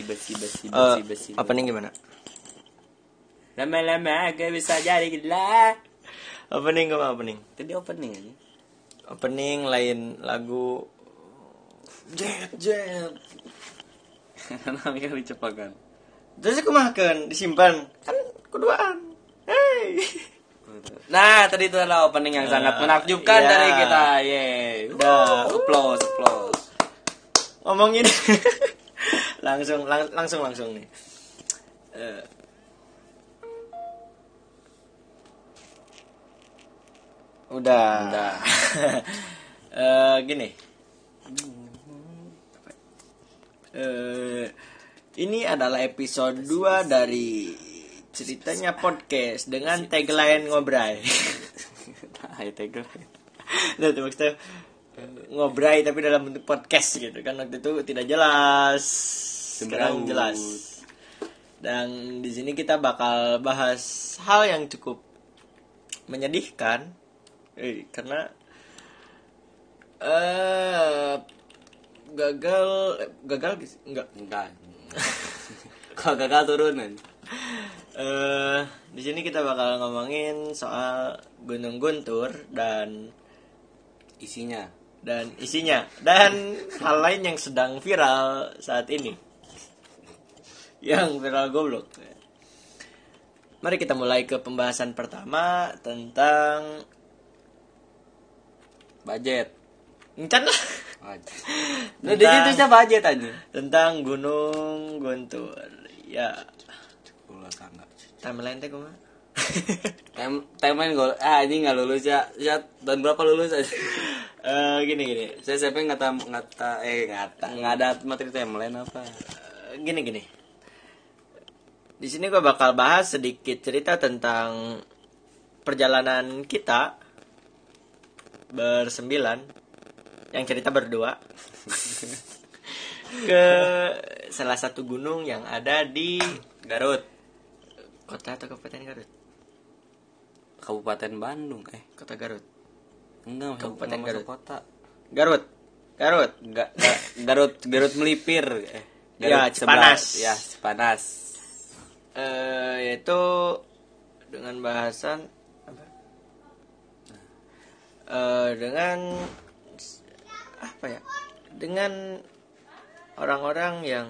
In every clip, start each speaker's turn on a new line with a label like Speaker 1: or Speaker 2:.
Speaker 1: besi besi besi
Speaker 2: Eh,
Speaker 1: besi besi
Speaker 2: opening gimana?
Speaker 1: Lama-lama gak bisa jadi gila.
Speaker 2: Opening gimana opening
Speaker 1: tadi opening aja.
Speaker 2: Opening lain lagu. Jet jet.
Speaker 1: Namanya dicepakan
Speaker 2: terus aku makan disimpan. Kan keduaan. Hey.
Speaker 1: Nah, tadi itu adalah opening yang sangat menakjubkan
Speaker 2: iya.
Speaker 1: dari kita. Yeay.
Speaker 2: Udah.
Speaker 1: Applause, applause.
Speaker 2: ngomongin langsung lang- langsung langsung nih Eh. udah
Speaker 1: Udah.
Speaker 2: Eh, gini Eh, ini adalah episode 2 dari ceritanya podcast dengan tagline ngobrai
Speaker 1: Ayo tegel.
Speaker 2: Nah, maksudnya ngobrai tapi dalam bentuk podcast gitu kan waktu itu tidak jelas. Sekarang jelas. Dan di sini kita bakal bahas hal yang cukup menyedihkan eh, karena eh gagal gagal enggak
Speaker 1: Enggak. Kok gagal turunan?
Speaker 2: eh di sini kita bakal ngomongin soal Gunung Guntur dan
Speaker 1: Isinya.
Speaker 2: dan isinya dan hal lain yang sedang viral saat ini yang viral goblok mari kita mulai ke pembahasan pertama tentang
Speaker 1: Budget.
Speaker 2: encan lah
Speaker 1: Budget. Nah, dia tulisnya budget aja.
Speaker 2: tentang Gunung Guntur ya
Speaker 1: Ulah tangga.
Speaker 2: timeline teh kumaha
Speaker 1: Tem timeline gol. Ah, ini nggak lulus ya. Ya tahun berapa lulus aja?
Speaker 2: Eh, gini gini
Speaker 1: Saya SMP ngata ngata eh ngata nggak ada materi timeline apa?
Speaker 2: Eh, gini gini di sini gue bakal bahas sedikit cerita tentang perjalanan kita bersembilan yang cerita berdua ke salah satu gunung yang ada di
Speaker 1: Garut,
Speaker 2: kota atau kabupaten Garut
Speaker 1: Kabupaten Bandung. Eh,
Speaker 2: kota Garut
Speaker 1: enggak
Speaker 2: Kabupaten Garut.
Speaker 1: kota.
Speaker 2: Garut Garut
Speaker 1: Enggak, Garut Garut melipir. Eh,
Speaker 2: Ya,
Speaker 1: Garut
Speaker 2: Cipanas.
Speaker 1: sebelah. Ya, Cipanas.
Speaker 2: Eh yaitu dengan bahasan apa? Eh, dengan apa ya? Dengan orang-orang yang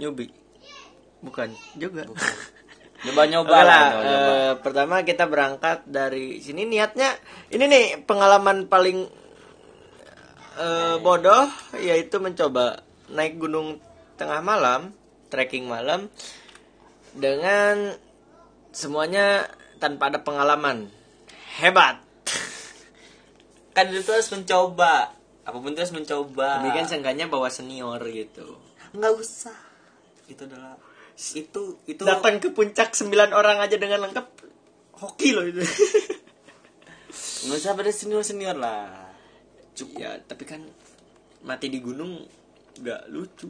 Speaker 2: nyubi. Bukan juga.
Speaker 1: Coba nyoba
Speaker 2: Oke
Speaker 1: lah, nyoba,
Speaker 2: eh, pertama kita berangkat dari sini. Niatnya ini nih pengalaman paling eh, bodoh yaitu mencoba naik gunung tengah malam, trekking malam dengan semuanya tanpa ada pengalaman. Hebat.
Speaker 1: Kan itu harus mencoba. Apa pun itu harus mencoba.
Speaker 2: Tapi kan seenggaknya bawa senior gitu.
Speaker 1: Enggak usah. Itu adalah itu itu
Speaker 2: Datang ke puncak sembilan orang aja dengan lengkap. Hoki loh itu.
Speaker 1: nggak usah pada senior senior lah.
Speaker 2: Cukup. Ya, tapi kan mati di gunung nggak lucu.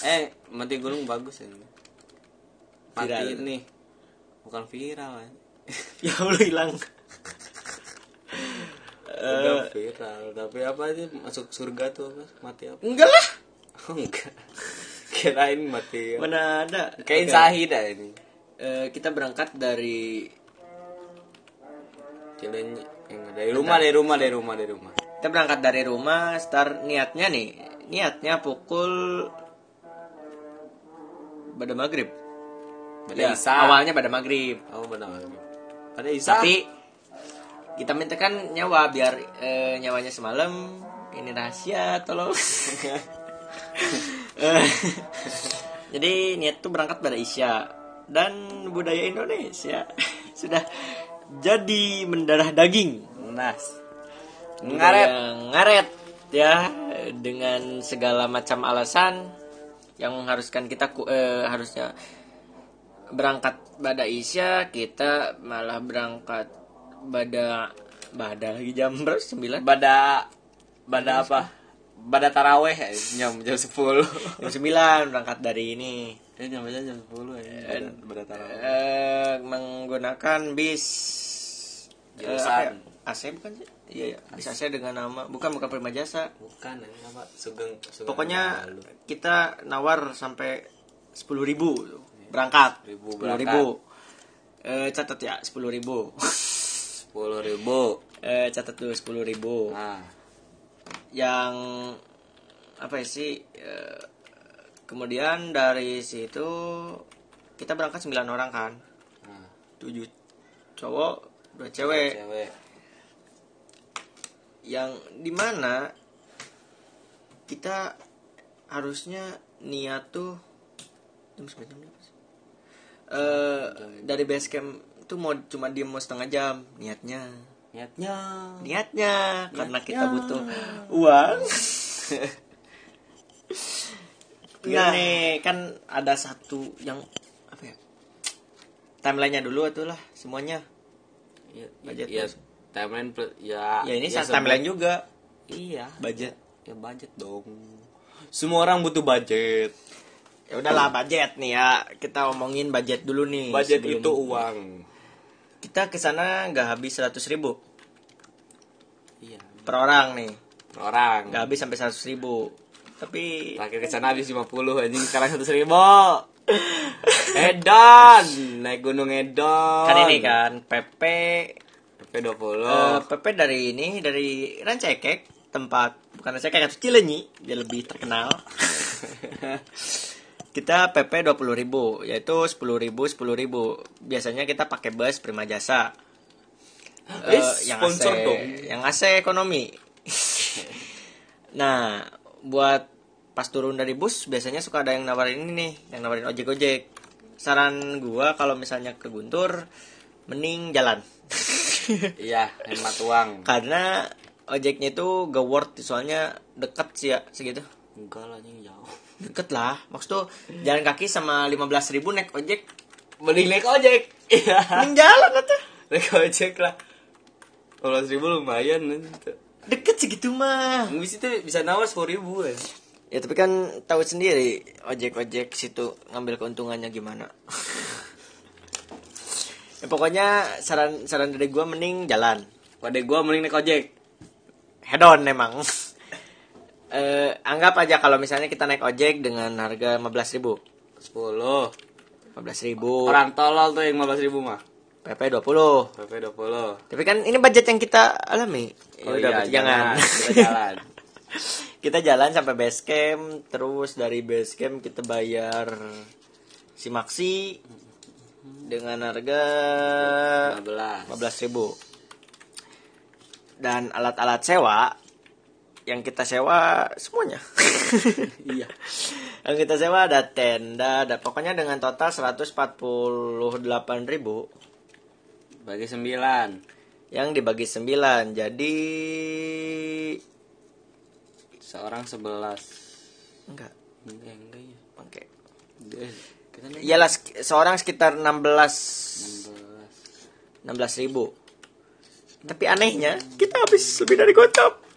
Speaker 1: Eh, mati gunung bagus ya. Mati
Speaker 2: Viral.
Speaker 1: nih. Bukan viral kan.
Speaker 2: ya Allah hilang.
Speaker 1: Udah viral. Tapi apa sih masuk surga tuh apa? Mati apa?
Speaker 2: Enggak lah.
Speaker 1: Oh, enggak. Kirain mati. ya.
Speaker 2: Mana ada.
Speaker 1: Kayak
Speaker 2: Oke.
Speaker 1: sahid ini.
Speaker 2: Eh, kita berangkat dari.
Speaker 1: Enggak, dari rumah, dari rumah, dari rumah, dari rumah.
Speaker 2: kita berangkat dari rumah start niatnya nih niatnya pukul pada maghrib
Speaker 1: Pada
Speaker 2: Ya,
Speaker 1: Isa.
Speaker 2: awalnya pada maghrib
Speaker 1: Oh, benar. Pada Isa.
Speaker 2: tapi kita mintakan nyawa biar eh, nyawanya semalam ini rahasia tolong Eh, jadi niat tuh berangkat pada Isya dan budaya Indonesia sudah jadi mendarah daging
Speaker 1: Nas. Ngaret.
Speaker 2: ngaret ya dengan segala macam alasan yang mengharuskan kita eh, harusnya berangkat pada Isya kita malah berangkat pada pada lagi jam berapa sembilan
Speaker 1: Bada bada apa? Bada taraweh ya, jam jam 10.
Speaker 2: jam sembilan berangkat dari ini
Speaker 1: Eh, jam jam 10 ya. Bada taraweh.
Speaker 2: eh, menggunakan bis eh,
Speaker 1: Jurusan.
Speaker 2: apa ya? AC bukan sih iya iya bis AC dengan nama bukan bukan Prima Jasa
Speaker 1: bukan ini apa sugeng, sugeng
Speaker 2: pokoknya kita nawar sampai sepuluh ribu berangkat.
Speaker 1: Ribu
Speaker 2: sepuluh
Speaker 1: berangkat.
Speaker 2: ribu eh, catat ya sepuluh ribu.
Speaker 1: Sepuluh ribu.
Speaker 2: Eh, catat dulu sepuluh ribu.
Speaker 1: Nah.
Speaker 2: Yang apa ya sih eh, kemudian dari situ kita berangkat 9 orang kan.
Speaker 1: Nah.
Speaker 2: Tujuh cowok dua cewek.
Speaker 1: Cewek.
Speaker 2: Yang di mana kita harusnya niat tuh jam setengah Eh, dari base camp tuh mau cuma diem mau setengah jam. Niatnya.
Speaker 1: Niatnya.
Speaker 2: Niatnya. Karena kita butuh uang. Nah nih kan ada satu yang apa ya timelinenya dulu itulah semuanya.
Speaker 1: Ya,
Speaker 2: Budget
Speaker 1: ya,
Speaker 2: plus.
Speaker 1: timeline plus ya
Speaker 2: ya ini
Speaker 1: ya,
Speaker 2: timeline juga.
Speaker 1: Iya.
Speaker 2: Budget.
Speaker 1: Ya budget dong. Semua orang butuh budget
Speaker 2: ya udahlah budget nih ya. Kita omongin budget dulu nih
Speaker 1: budget
Speaker 2: sebelum-
Speaker 1: itu uang.
Speaker 2: Kita ke sana nggak habis 100 ribu.
Speaker 1: Iya.
Speaker 2: Per orang nih.
Speaker 1: Orang.
Speaker 2: Nggak habis sampai 100 ribu. Tapi
Speaker 1: terakhir ke sana habis 50 anjing sekarang 100 ribu. Edan naik gunung Edan.
Speaker 2: Kan ini kan PP
Speaker 1: PP 20
Speaker 2: eh, PP dari ini dari Rancekek tempat bukan Rancekek atau Cilenyi dia lebih terkenal kita PP 20.000 ribu yaitu 10.000 ribu 10.000 ribu. Biasanya kita pakai bus Prima Jasa.
Speaker 1: Eh,
Speaker 2: yang
Speaker 1: sponsor
Speaker 2: AC,
Speaker 1: dong.
Speaker 2: yang AC ekonomi. Nah buat pas turun dari bus biasanya suka ada yang nawarin ini nih yang nawarin ojek ojek saran gua kalau misalnya ke Guntur mending jalan.
Speaker 1: Iya hemat uang.
Speaker 2: Karena ojeknya itu gak worth soalnya deket sih ya segitu
Speaker 1: enggak lah anjing jauh.
Speaker 2: Deket lah. Maksud tuh jalan kaki sama 15.000 ribu naik ojek.
Speaker 1: Mending naik ojek. Iya.
Speaker 2: Mending jalan tuh.
Speaker 1: Naik ojek lah. 15 ribu lumayan nanti
Speaker 2: deket segitu mah.
Speaker 1: Habis itu bisa nawar 10 ribu kan
Speaker 2: ya tapi kan tahu sendiri ojek ojek situ ngambil keuntungannya gimana. Ya pokoknya saran saran dari gua mending jalan.
Speaker 1: Pada gua mending naik ojek.
Speaker 2: Head on emang eh, anggap aja kalau misalnya kita naik ojek dengan harga 15.000 ribu.
Speaker 1: 10
Speaker 2: 15.000 ribu.
Speaker 1: Orang tolol tuh yang 15 ribu mah.
Speaker 2: PP 20
Speaker 1: PP 20
Speaker 2: Tapi kan ini budget yang kita alami. Ya
Speaker 1: Oh
Speaker 2: udah,
Speaker 1: iya,
Speaker 2: berarti jangan.
Speaker 1: Kita jalan.
Speaker 2: Kita jalan sampai base camp, terus dari base camp kita bayar si Maxi dengan harga
Speaker 1: 15
Speaker 2: 15.000. Dan alat-alat sewa yang kita sewa semuanya.
Speaker 1: Iya
Speaker 2: yang kita sewa ada tenda, ada pokoknya dengan total 148.000
Speaker 1: Bagi 9
Speaker 2: yang dibagi 9. Jadi
Speaker 1: Seorang 11
Speaker 2: enggak,
Speaker 1: Enggak, enggak ya
Speaker 2: oke.
Speaker 1: Naik
Speaker 2: Iyalah seorang sekitar 16
Speaker 1: 16
Speaker 2: 16 ribu. Tapi anehnya kita habis lebih dari gocap.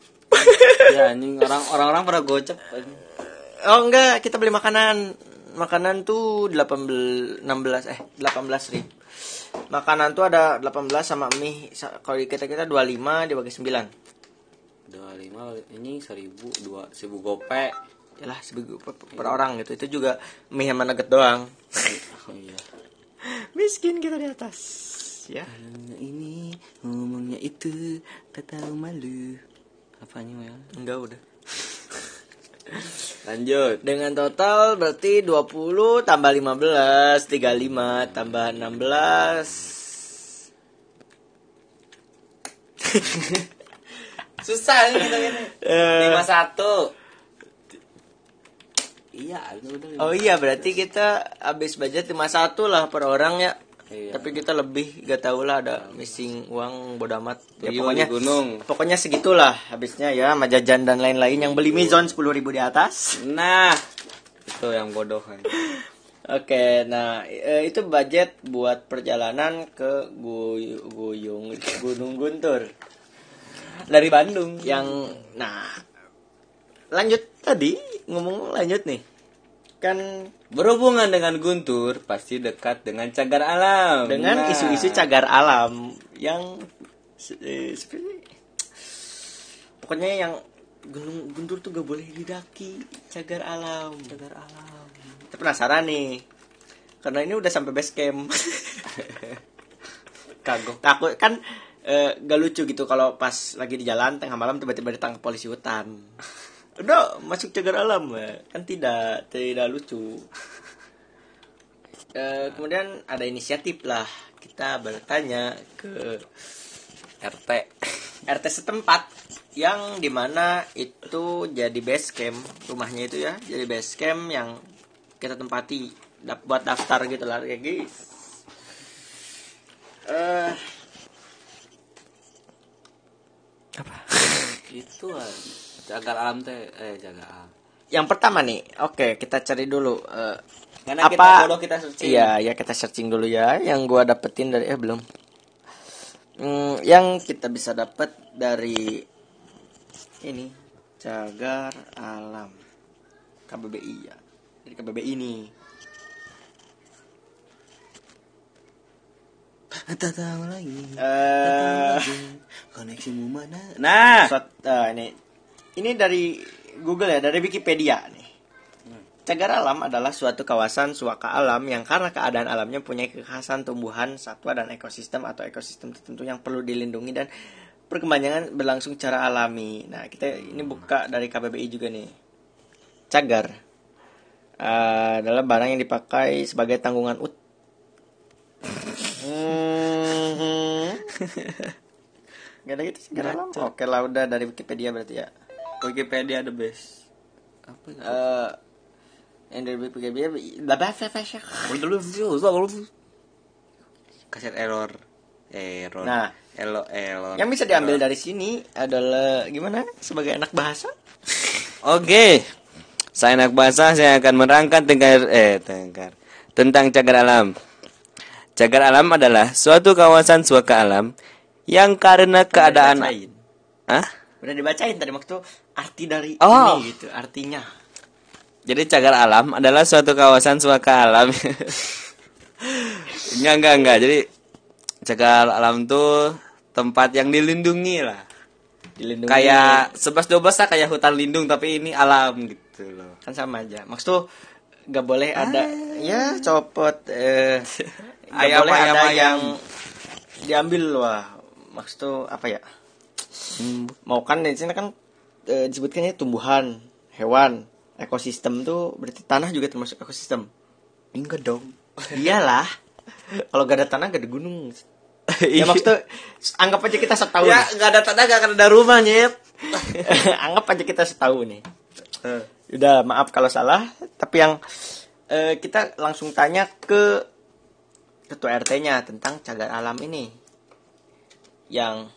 Speaker 1: Ya anjing orang orang-orang pada gocap anjing.
Speaker 2: oh enggak, kita beli makanan. Makanan tuh 18 16 eh 18 ribu. Makanan tuh ada 18 sama mie. Kalau di kita kita 25 dibagi 9.
Speaker 1: 25 ini 1000 2 1000 gopek
Speaker 2: Yalah sebagai per, per orang gitu. Itu juga mie sama nugget doang.
Speaker 1: Oh iya
Speaker 2: Miskin kita di atas. Ya.
Speaker 1: Ini ngomongnya itu tak tahu malu apanya ya
Speaker 2: Enggak udah.
Speaker 1: lanjut
Speaker 2: Dengan total berarti 20 tambah 15 35 tambah 16
Speaker 1: susah ini kita ini
Speaker 2: Eh.
Speaker 1: lima satu iya udah
Speaker 2: Oh iya berarti kita habis budget 51 lah per orang ya.
Speaker 1: Iya.
Speaker 2: Tapi kita lebih gak tau lah ada missing uang bodo amat. Ya, pokoknya
Speaker 1: di gunung
Speaker 2: pokoknya segitulah habisnya ya sama jajan dan lain-lain yang beli mizon 10.000 ribu di atas.
Speaker 1: nah itu yang bodoh kan
Speaker 2: Oke, nah eh, itu budget buat perjalanan ke Guy- Guyung Gunung Guntur.
Speaker 1: dari Bandung
Speaker 2: Yang nah lanjut tadi ngomong lanjut nih. Kan
Speaker 1: berhubungan dengan Guntur pasti dekat dengan cagar alam.
Speaker 2: Dengan
Speaker 1: Nah.
Speaker 2: isu-isu cagar alam. Yang eh, pokoknya yang gunung guntur tuh gak boleh didaki. Cagar alam.
Speaker 1: Cagar alam.
Speaker 2: Kita penasaran nih. Karena ini udah sampai base camp.
Speaker 1: Kagok.
Speaker 2: Takut kan eh, gak lucu gitu kalau pas lagi di jalan tengah malam tiba-tiba ditangkap polisi hutan udah masuk cagar alam ya. kan tidak tidak lucu. Eh, kemudian ada inisiatif lah. Kita bertanya ke
Speaker 1: RT
Speaker 2: RT setempat yang di mana itu jadi base camp. Rumahnya itu ya jadi base camp yang kita tempati dap- buat daftar gitu lah kayak guys eh.
Speaker 1: Apa? Itu ah, cagar alam teh eh cagar alam.
Speaker 2: Yang pertama nih oke kita cari dulu eh,
Speaker 1: Karena kita
Speaker 2: apa
Speaker 1: bodoh, kita searching.
Speaker 2: iya ya kita searching dulu ya. Yang gua dapetin dari eh belum. Hmm, yang kita bisa dapat dari ini cagar alam. KBBI ya. Dari KBBI ini.
Speaker 1: Tahu lagi.
Speaker 2: Eh.
Speaker 1: Koneksimu mana? Nah!
Speaker 2: Suat- eh, ini ini dari Google ya dari Wikipedia nih Cagar alam adalah suatu kawasan suaka alam yang karena keadaan alamnya punya kekhasan tumbuhan, satwa, dan ekosistem atau ekosistem tertentu yang perlu dilindungi dan perkembangan berlangsung secara alami. Nah, kita ini buka dari KBBI juga nih. Cagar eh, adalah barang yang dipakai sebagai tanggungan ut. Hmm. Gak ada gitu cagar alam. Oke lah udah dari Wikipedia berarti ya.
Speaker 1: Wikipedia the best. Apa itu?
Speaker 2: Eh, yang dari Wikipedia Bapak
Speaker 1: dulu kaset error. Error.
Speaker 2: Nah.
Speaker 1: elo error.
Speaker 2: Yang bisa diambil dari sini adalah gimana? Sebagai anak bahasa?
Speaker 1: Oke, saya anak bahasa, saya akan merangkan tengkar, eh tengkar, tentang cagar alam. Cagar alam adalah suatu kawasan suaka alam yang karena keadaan,
Speaker 2: Dibacain.
Speaker 1: ah,
Speaker 2: Udah dibacain tadi waktu arti dari
Speaker 1: Oh.
Speaker 2: ini gitu, artinya.
Speaker 1: jadi cagar alam adalah suatu kawasan suaka alam. enggak enggak enggak, jadi cagar alam tuh tempat yang dilindungi lah.
Speaker 2: Dilindungi.
Speaker 1: Kayak 11 12 lah kayak hutan lindung tapi ini alam gitu loh.
Speaker 2: kan sama aja. Maksud tuh nggak boleh ada ya copot eh
Speaker 1: Ayam,
Speaker 2: boleh
Speaker 1: ayam,
Speaker 2: ada
Speaker 1: ayam.
Speaker 2: yang diambil wah. Maksud tuh apa ya? Mau kan di sini kan eh, disebutkannya tumbuhan, hewan, ekosistem tuh berarti tanah juga termasuk ekosistem.
Speaker 1: Enggak dong.
Speaker 2: Iyalah. Kalau gak ada tanah gak ada gunung. ya maksudnya anggap aja kita setahun.
Speaker 1: Ya nggak ada tanah nggak akan ada rumah nyet.
Speaker 2: anggap aja kita setahun nih. Udah maaf kalau salah, tapi yang eh, kita langsung tanya ke ketua RT-nya tentang cagar alam ini. Yang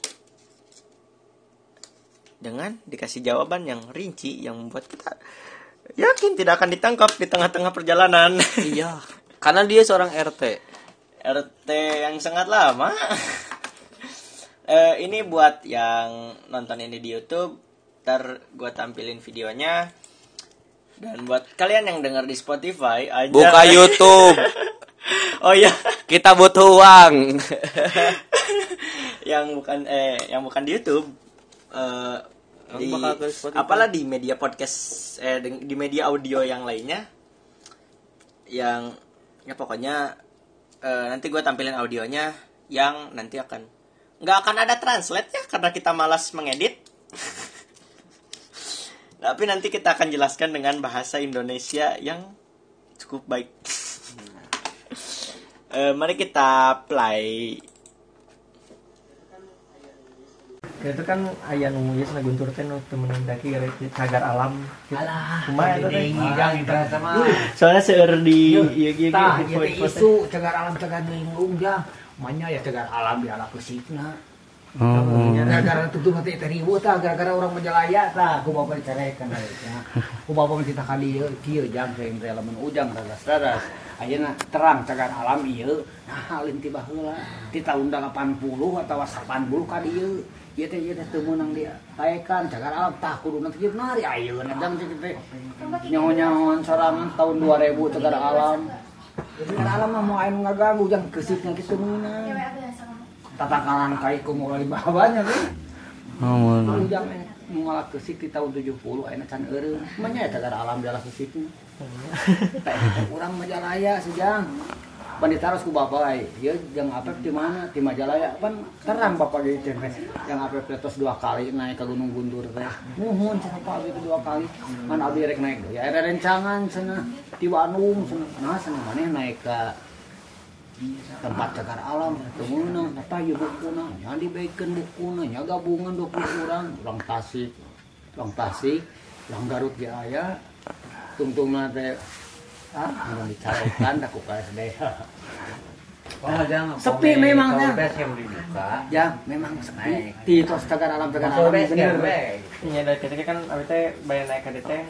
Speaker 2: dengan dikasih jawaban yang rinci yang membuat kita yakin tidak akan ditangkap di tengah-tengah perjalanan.
Speaker 1: iya. Karena dia seorang RT.
Speaker 2: RT yang sangat lama. Eh, ini buat yang nonton ini di YouTube, ntar gue tampilin videonya. Dan buat kalian yang dengar di Spotify, aja.
Speaker 1: Buka YouTube.
Speaker 2: oh iya,
Speaker 1: Kita butuh uang.
Speaker 2: yang bukan eh yang bukan di YouTube. Eh,
Speaker 1: Yang
Speaker 2: di, apalah di media podcast eh di, di media audio yang lainnya. Yang ya pokoknya eh, nanti gue tampilin audionya yang nanti akan nggak akan ada translate ya karena kita malas mengedit. Tapi nanti kita akan jelaskan dengan bahasa Indonesia yang cukup baik. Eh, mari kita play itu kan ayah nunggu ya guntur teh nu temenan daki cagar alam
Speaker 3: Alah,
Speaker 2: Kumaha eta teh?
Speaker 3: Jangan kita sama.
Speaker 2: soalnya seueur di iya iya
Speaker 3: Tah,
Speaker 2: iya,
Speaker 3: ieu teh. isu cagar alam cagar lingkungan jang. Manya ya cagar alam di ala kesikna.
Speaker 2: Oh.
Speaker 3: Gara-gara tutup nanti teh riweuh tah gara-gara orang menjalaya tah ku bapak dicerekan ya. Ku bapak kita ka dieu kieu jang sing teh lamun ujang raras-raras. Ayeuna terang cagar alam ieu nah alin tiba heula di tahun 80 atau 80 ka dieu. Ieu teh ieu teh teu meunang dia. Taekan cagar alam tah kudu nanti kieu nari ayeuna jang cek teh nyaho-nyahoan sorangan tahun 2000 cagar alam. Cagar alam mah mau anu ngaganggu jang kesikna kitu meunang. tatakalan kaiku mulai bawahnya nih
Speaker 1: Oh,
Speaker 3: ujang eh mengalak kesik di tahun 70 enak can eureum manya eta gara alam dalam kesiknya teh urang Majalaya sejang Pandita harus ku bapak ay, ya yang apa di mana di Majalaya kan terang bapak gitu teh yang apa terus dua kali naik ke Gunung Guntur teh. Nuhun cenah Pak itu dua kali. Kan abdi rek naik. Ya ada rencangan cenah di Bandung cenah nah cenah maneh naik ke tempat cagar alam. Temenang apa ya bukuna yang dibaikkan bukuna nya gabungan 20 orang. Orang Tasik. Orang Tasik. Orang Garut ge aya tungtungna teh mau dicarikan aku KSD
Speaker 4: Oh, jangan.
Speaker 3: Sepi memang, ya.
Speaker 4: Base yang dibuka.
Speaker 3: ya memang sepi. Di tos cagar alam
Speaker 4: Masuk
Speaker 3: alam bener
Speaker 4: kan,
Speaker 2: Iya dari ketika kan abis teh bayar naik ke teh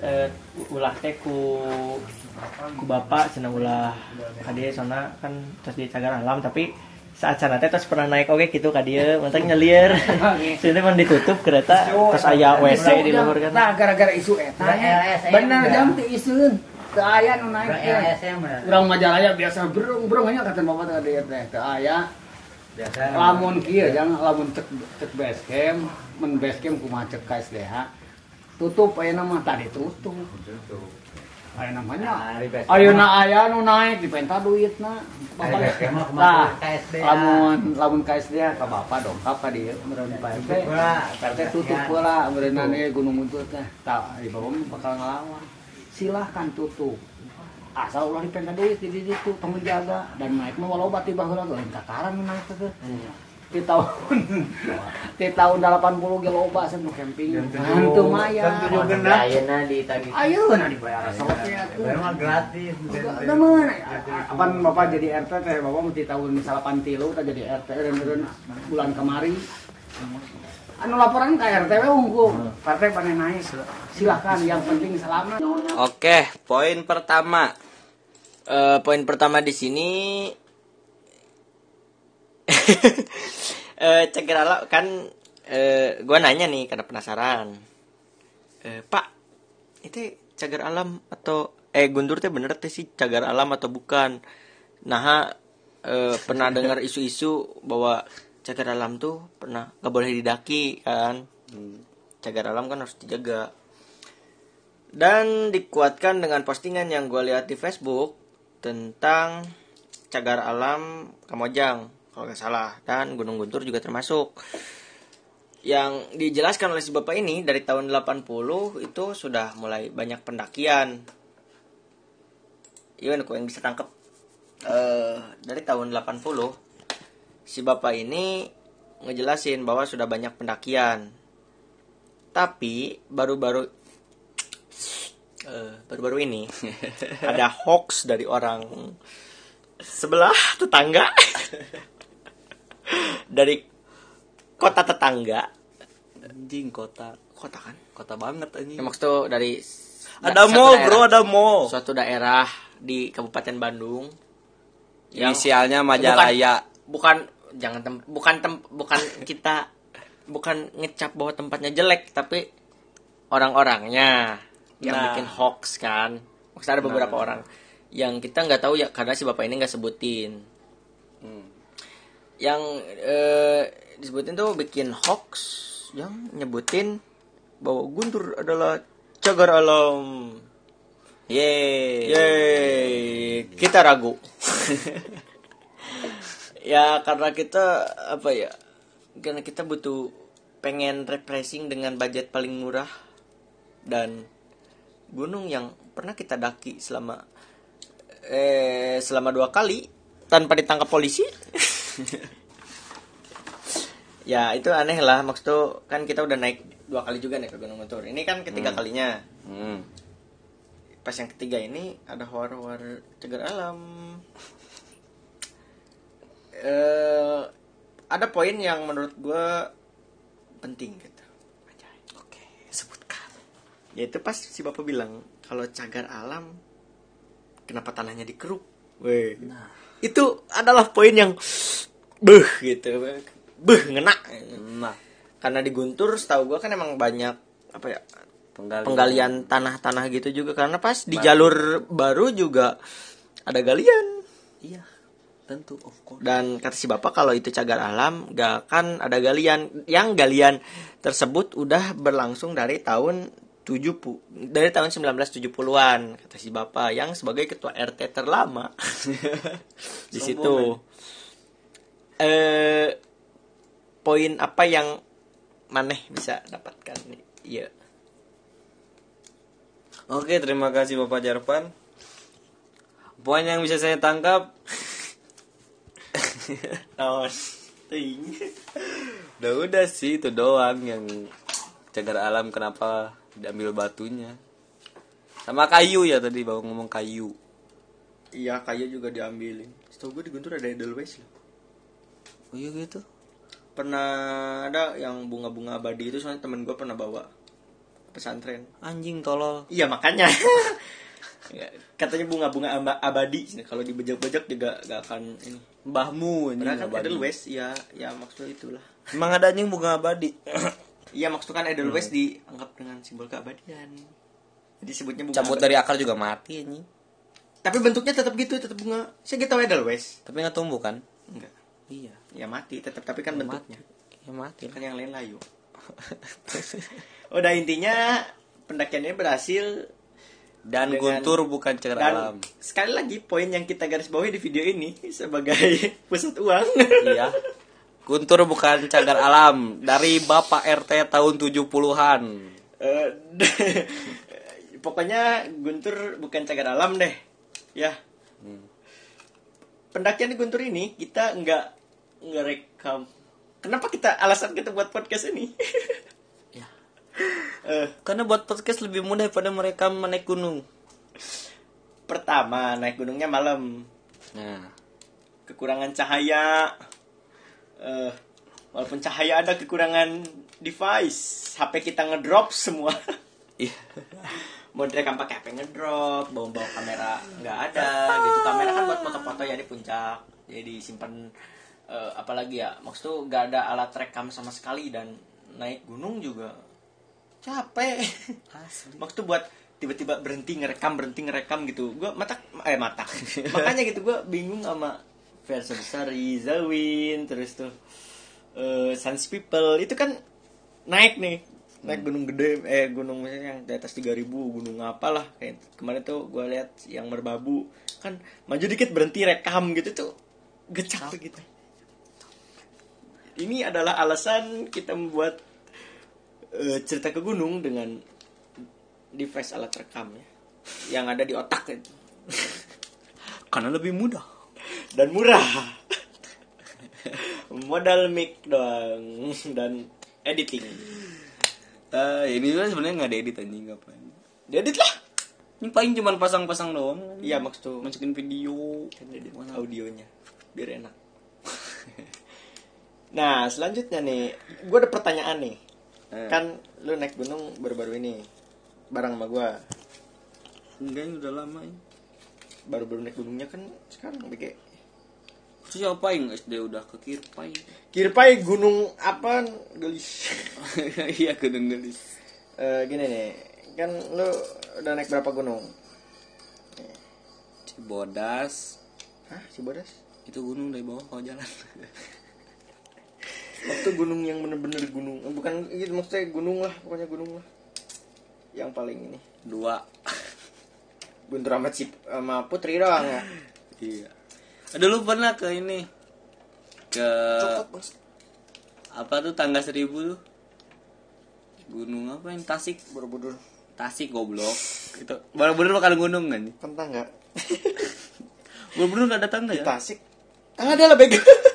Speaker 2: eh, ulah teh ku ku bapak cenah ulah kadieu sona kan terus di cagar alam tapi saat sana teh terus pernah naik oke gitu ka dieu mantek nyelir sini mah ditutup kereta terus aya WC di luhur kan.
Speaker 3: Nah gara-gara isu eta
Speaker 4: LSM
Speaker 3: bener
Speaker 4: udah.
Speaker 3: jam teu isun teu aya nu naik urang Majalaya biasa berung berung nya kata bapak teh dia teh teu aya
Speaker 4: Biasa.
Speaker 3: lamun kieu jangan lamun cek cek base camp men base camp kumaha cek KSDH tutup ayeuna mah tadi tutup. Aya namanya
Speaker 4: Nah, di base
Speaker 3: ayeuna aya nu naik dipenta duitna.
Speaker 4: Ari base camp mah kumaha
Speaker 3: Nah, lamun lamun KSDH ka bapak dongkap ka dieu meureun Pak RT
Speaker 4: Tutup pula.
Speaker 3: Tutup meureunna ieu Gunung Buntut teh. Tah di mah bakal ngelawan silahkan tutup. Asal ulah dipenta duit di ditu tong dijaga dan naik mah walau bati baheula lain takaran nu naik teh. Di tahun di tahun 80 ge loba sen nu camping. Hantu maya.
Speaker 4: Kan tujuh genap.
Speaker 2: ayeuna ditagih
Speaker 3: ayeuna dibayar sok ya tuh
Speaker 4: Baru mah gratis.
Speaker 3: Udah mana? Apaan bapak jadi RT teh bapak mesti tahun salapan tilu kita jadi RT dan bulan kemari. Anu laporan ke RT we unggul. Partai pada naik. Silakan yang penting selamat.
Speaker 1: Oke, poin pertama.
Speaker 2: Eh, poin pertama di sini eh cagar alam kan eh gua nanya nih karena penasaran. Eh, Pak, itu cagar alam atau eh Guntur teh bener teh sih cagar alam atau bukan? Nah, eh, pernah dengar isu-isu bahwa cagar alam tuh pernah nggak boleh didaki kan? Cagar alam kan harus dijaga. Dan dikuatkan dengan postingan yang gue lihat di Facebook tentang cagar alam Kamojang kalau nggak salah dan Gunung Guntur juga termasuk. Yang dijelaskan oleh si bapak ini dari tahun 80 itu sudah mulai banyak pendakian. Iya, aku yang bisa tangkep. Eh, dari tahun 80 si bapak ini ngejelasin bahwa sudah banyak pendakian. Tapi baru-baru eh, baru-baru ini ada hoax dari orang sebelah tetangga dari kota tetangga
Speaker 1: Anjing kota.
Speaker 2: kota kan
Speaker 1: Kota banget anjing.
Speaker 2: ya, maksud tuh dari
Speaker 1: Ada mall,
Speaker 2: daerah-
Speaker 1: Bro, ada mall.
Speaker 2: suatu daerah di Kabupaten Bandung yang
Speaker 1: Inisialnya Majalaya.
Speaker 2: bukan jangan tem, bukan tem, bukan kita bukan ngecap bahwa tempatnya jelek tapi orang-orangnya yang
Speaker 1: Nah.
Speaker 2: bikin hoax kan maksudnya ada beberapa orang yang kita nggak tahu ya karena si bapak ini nggak sebutin
Speaker 1: Hmm.
Speaker 2: yang eh, disebutin tuh bikin hoax yang nyebutin bahwa Guntur adalah cagar alam
Speaker 1: Yeay.
Speaker 2: Yeay, kita ragu. ya karena kita apa ya? Karena kita butuh pengen refreshing dengan budget paling murah dan gunung yang pernah kita daki selama eh selama dua kali tanpa ditangkap polisi. ya itu aneh lah maksud tuh, kan kita udah naik dua kali juga nih ke Gunung Guntur. Ini kan ketiga kalinya
Speaker 1: Hmm.
Speaker 2: pas yang ketiga ini ada horor cagar alam eh ada poin yang menurut gue penting gitu. Oke sebutkan. Yaitu pas si bapak bilang kalau cagar alam kenapa tanahnya dikeruk Weh. itu adalah poin yang beh gitu. Beh ngena.
Speaker 1: Nah,
Speaker 2: karena di Guntur setahu gue kan emang banyak apa ya
Speaker 1: penggalian.
Speaker 2: penggalian tanah-tanah gitu juga. Karena pas di jalur baru juga ada galian.
Speaker 1: Iya. Tentu of course
Speaker 2: Dan kata si bapak kalau itu cagar alam gak akan ada galian. Yang galian tersebut udah berlangsung dari tahun 70 dari tahun 1970-an kata si bapak yang sebagai ketua RT terlama di situ. Eh poin apa yang maneh bisa dapatkan nih? Iya.
Speaker 1: Oke, terima kasih Bapak Jarvan. Poin yang bisa saya tangkap,
Speaker 2: Ting.
Speaker 1: udah udah sih itu doang yang cagar alam kenapa diambil batunya. Sama kayu ya tadi baru ngomong kayu.
Speaker 2: Iya, kayu juga diambilin. Setahu gue di Guntur ada Edelweiss loh.
Speaker 1: Oh iya gitu.
Speaker 2: Pernah ada yang bunga-bunga abadi itu soalnya temen gue pernah bawa pesantren.
Speaker 1: Anjing tolol.
Speaker 2: Iya makanya. Ya, Katanya bunga-bunga aba- abadi. Kalau dibejak-bejak juga gak akan ini.
Speaker 1: Mbahmu.
Speaker 2: Padahal kan. Edelweiss ya, ya maksudnya itulah.
Speaker 1: Emang ada anjing bunga abadi.
Speaker 2: Iya maksudnya kan Edelweiss dianggap dengan simbol keabadian. Jadi sebutnya bunga
Speaker 1: Cabut
Speaker 2: abadi.
Speaker 1: dari akar juga mati anjing.
Speaker 2: Tapi bentuknya tetap gitu, tetap bunga. Saya gitu Edelweiss.
Speaker 1: Tapi nggak tumbuh kan?
Speaker 2: Enggak.
Speaker 1: Iya.
Speaker 2: Ya mati tetap tapi kan bentuknya.
Speaker 1: Ya mati.
Speaker 2: Kan yang lain layu. Udah intinya pendakiannya berhasil
Speaker 1: Dan
Speaker 2: Dengan-
Speaker 1: Guntur bukan cagar
Speaker 2: dan
Speaker 1: alam.
Speaker 2: sekali lagi poin yang kita garis bawahi di video ini sebagai pusat uang.
Speaker 1: iya. Guntur bukan cagar alam dari Bapak RT tahun 70-an.
Speaker 2: Eh, pokoknya Guntur bukan cagar alam deh. Ya. Pendakian di Guntur ini kita nggak nggak rekam. Kenapa kita alasan kita buat podcast ini?
Speaker 1: Karena buat podcast lebih mudah daripada mereka menaik gunung.
Speaker 2: pertama naik gunungnya malam.
Speaker 1: Nah,
Speaker 2: kekurangan cahaya. Eh walaupun cahaya ada kekurangan device HP kita ngedrop semua.
Speaker 1: Iya.
Speaker 2: mau direkam pakai HP ngedrop bawa bawa kamera nggak ada. Gitu kamera kan buat foto-foto ya di puncak. Jadi simpan eh, apalagi ya. Maksud tuh nggak ada alat rekam sama sekali dan naik gunung juga capek. Maksud tuh buat tiba-tiba berhenti ngerekam berhenti ngerekam gitu gua mata eh mata. Makanya gitu gua bingung sama versi besar Zawin terus tuh eh Sans People. Itu kan naik nih naik gunung gede eh gunung misalnya yang di atas 3000 gunung apalah. Kayak kemarin tuh gue lihat yang merbabu kan maju dikit berhenti rekam gitu tuh gecak tuh gitu. Ini adalah alasan kita membuat eh, cerita ke gunung dengan device alat rekam ya yang ada di otak itu
Speaker 1: Karena lebih mudah.
Speaker 2: dan murah modal mic doang dan editing
Speaker 1: Eh, ini kan sebenarnya nggak diedit anjing ngapain.
Speaker 2: diedit lah
Speaker 1: Ini paling cuma pasang-pasang doang.
Speaker 2: iya maksud tuh
Speaker 1: Masukin video.
Speaker 2: kan edit audionya biar enak nah selanjutnya nih gue ada pertanyaan nih
Speaker 1: Eh.
Speaker 2: kan lu naik gunung baru-baru ini bareng sama gue
Speaker 1: Enggak, ini udah lama ini.
Speaker 2: baru-baru naik gunungnya kan sekarang BG
Speaker 1: Terus apa yang SD udah ke Kirpai?
Speaker 2: Kirpai gunung apa gelis
Speaker 1: Iya, gunung gelis.
Speaker 2: Eh, gini nih kan lu udah naik berapa gunung
Speaker 1: Cibodas.
Speaker 2: Hah, Cibodas?
Speaker 1: Itu gunung dari bawah kalau jalan.
Speaker 2: Waktu gunung yang bener-bener gunung Eh, Bukan, gitu maksudnya gunung lah Pokoknya gunung lah Yang paling ini
Speaker 1: Dua.
Speaker 2: Guntur sama, Cip, sama Putri doang ya
Speaker 1: iya. Aduh lu pernah ke ini? Ke apa tuh tangga seribu tuh? Gunung apa yang Tasik?
Speaker 2: Borobudur
Speaker 1: Tasik goblok. Itu Borobudur bukan gunung kan?
Speaker 2: Kentang gak?
Speaker 1: Borobudur gak ada tangga ya?
Speaker 2: Tasik Ada lah bego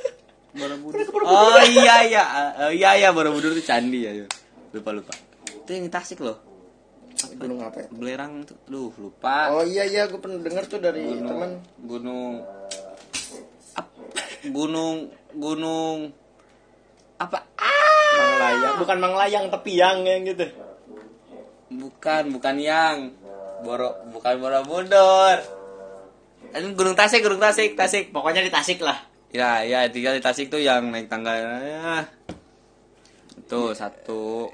Speaker 1: Borobudur. Oh iya iya. Oh, iya iya Borobudur itu candi ya. Lupa lupa. Itu yang Tasik loh.
Speaker 2: Gunung apa ya?
Speaker 1: Belerang tuh. Duh, lupa.
Speaker 2: Oh iya iya gue pernah denger tuh dari
Speaker 1: gunung,
Speaker 2: teman
Speaker 1: gunung ap- gunung gunung apa ah
Speaker 2: Manglayang Bukan Manglayang tapi yang yang gitu
Speaker 1: bukan bukan yang boro bukan borobudur ini gunung tasik gunung tasik tasik
Speaker 2: Pokoknya di Tasik lah
Speaker 1: ya ya tinggal di tasik tuh yang naik tangga ya. itu satu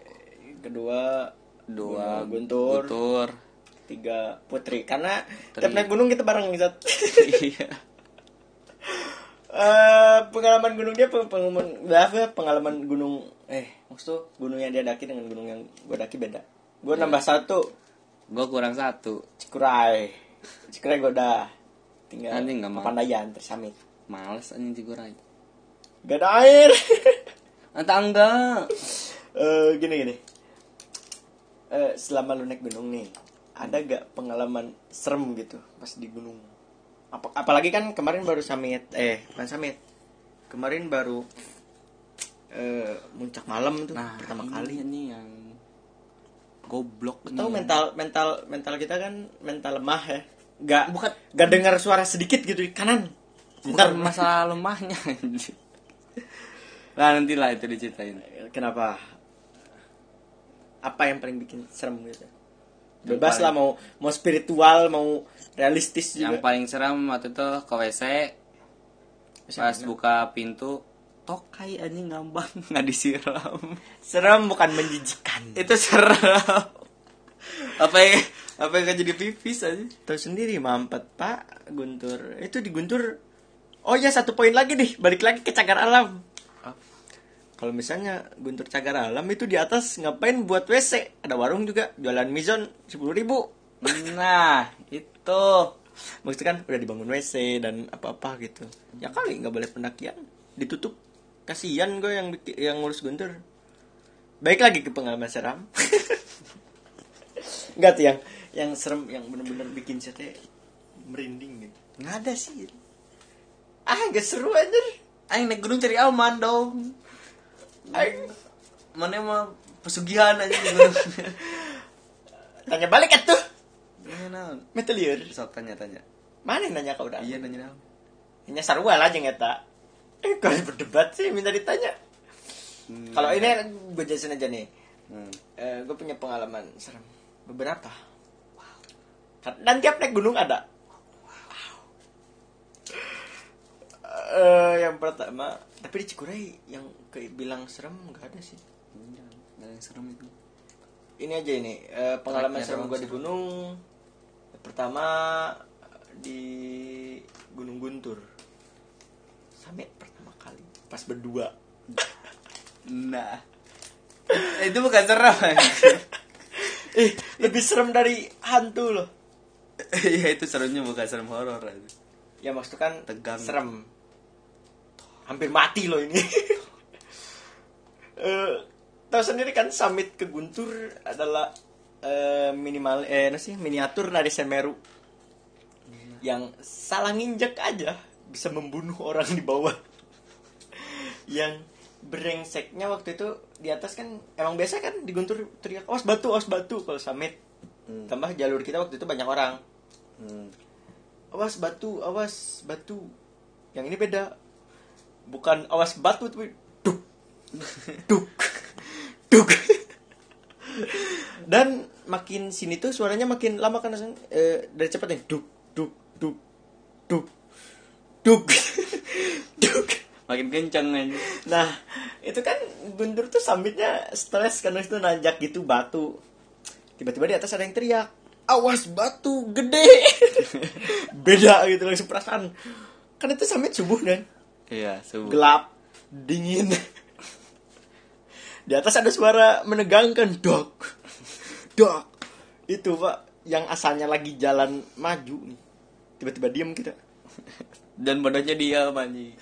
Speaker 2: Kedua
Speaker 1: dua
Speaker 2: Guntur.
Speaker 1: guntur
Speaker 2: Tiga Putri Karena
Speaker 1: Putri.
Speaker 2: tiap naik gunung kita bareng Zat.
Speaker 1: iya
Speaker 2: Eh, pengalaman gunung dia peng- pengalaman apa, pengalaman gunung eh maksud gunung yang dia daki dengan gunung yang gue daki beda gue nambah satu
Speaker 1: Gue kurang satu.
Speaker 2: Cikuray Cikuray gue udah tinggal
Speaker 1: mau.
Speaker 2: Papandayan tersamit
Speaker 1: Males anjing cigurai.
Speaker 2: gak ada air
Speaker 1: Entah enggak.
Speaker 2: Eh, gini gini Eh, selama lu naik gunung nih ada gak pengalaman serem gitu pas di gunung Apa, apalagi kan kemarin baru summit eh bukan summit kemarin baru eh muncak malam tuh
Speaker 1: Nah,
Speaker 2: pertama
Speaker 1: ini
Speaker 2: kali
Speaker 1: nih yang goblok nih.
Speaker 2: tahu mental mental mental kita kan mental lemah ya gak
Speaker 1: Bukan.
Speaker 2: gak dengar suara sedikit gitu di kanan Ntar
Speaker 1: masalah lemahnya. Nah nanti lah itu diceritain.
Speaker 2: kenapa apa yang paling bikin serem gitu
Speaker 1: Yang
Speaker 2: bebas
Speaker 1: paling-
Speaker 2: lah mau mau spiritual mau realistis
Speaker 1: Yang
Speaker 2: juga
Speaker 1: paling seram waktu itu ke WC pas buka pintu tokai anjing ngambang nggak disiram.
Speaker 2: serem bukan menjijikan
Speaker 1: itu seram. apa yang apa yang jadi pipis aja?
Speaker 2: tahu sendiri mampet pak Guntur itu di Guntur oh ya satu poin lagi nih. Balik lagi ke cagar alam. Kalau misalnya Guntur cagar alam itu di atas ngapain buat WC ada warung juga jualan mizon sepuluh ribu.
Speaker 1: Nah itu.
Speaker 2: Maksudnya kan udah dibangun WC dan apa-apa gitu. Ya kali nggak boleh pendakian. Ditutup. Kasihan gue yang yang ngurus Guntur. Baik lagi ke pengalaman seram. Nggak tuh yang yang serem yang bener-bener bikin saya merinding gitu. Nggak ada sih ah gak seru aja
Speaker 1: Aing naik gunung cari aman dong.
Speaker 2: Aing
Speaker 1: Mana mah pesugihan aja di gunung.
Speaker 2: tanya balik atuh
Speaker 1: Iya naon?
Speaker 2: metelier
Speaker 1: Sok tanya-tanya.
Speaker 2: mana yang nanya kau udah
Speaker 1: Iya nanya naon?
Speaker 2: Hanya sarua lah aja ngeta. Eh, kalau berdebat sih minta ditanya.
Speaker 1: Hmm.
Speaker 2: Kalau ini gue jelasin aja nih.
Speaker 1: Hmm.
Speaker 2: Eh, gue punya pengalaman serem. Beberapa. Dan tiap naik gunung ada. Eh, yang pertama, tapi di Cikuray yang kayak bilang serem nggak ada sih.
Speaker 1: Iya, nggak ada yang serem itu.
Speaker 2: Ini aja ini eh, pengalaman serem gue di gunung. Pertama di Gunung Guntur. Summit pertama kali pas berdua.
Speaker 1: Nah. itu bukan serem.
Speaker 2: Eh, lebih serem dari hantu loh.
Speaker 1: Iya itu seremnya bukan serem horor.
Speaker 2: Ya maksudnya kan
Speaker 1: Tegang.
Speaker 2: serem. Hampir mati loh ini. Eh, tahu sendiri kan summit ke Guntur adalah eh, minimal eh sih miniatur dari Semeru. Yang salah nginjek aja bisa membunuh orang di bawah. Yang brengseknya waktu itu di atas kan emang biasa kan di Guntur teriak awas batu awas batu kalau summit. Tambah jalur kita waktu itu banyak orang.
Speaker 1: Hmm.
Speaker 2: awas batu awas batu yang ini beda bukan awas batu tapi duk. Duk. Duk. Dan makin sini tuh suaranya makin lama kan eh, dari cepat nih. Duk duk duk duk. Duk. Duk.
Speaker 1: Makin kenceng aja.
Speaker 2: nah itu kan Guntur tuh sambitnya stres karena itu nanjak gitu batu. Tiba-tiba di atas ada yang teriak awas batu gede. Beda gitu langsung perasaan. Kan itu samit subuh kan
Speaker 1: Iya, subuh.
Speaker 2: gelap dingin. Di atas ada suara menegangkan dok dok. Itu pak yang asalnya lagi jalan maju nih. Tiba-tiba diem kita.
Speaker 1: Dan bodohnya dia anjing.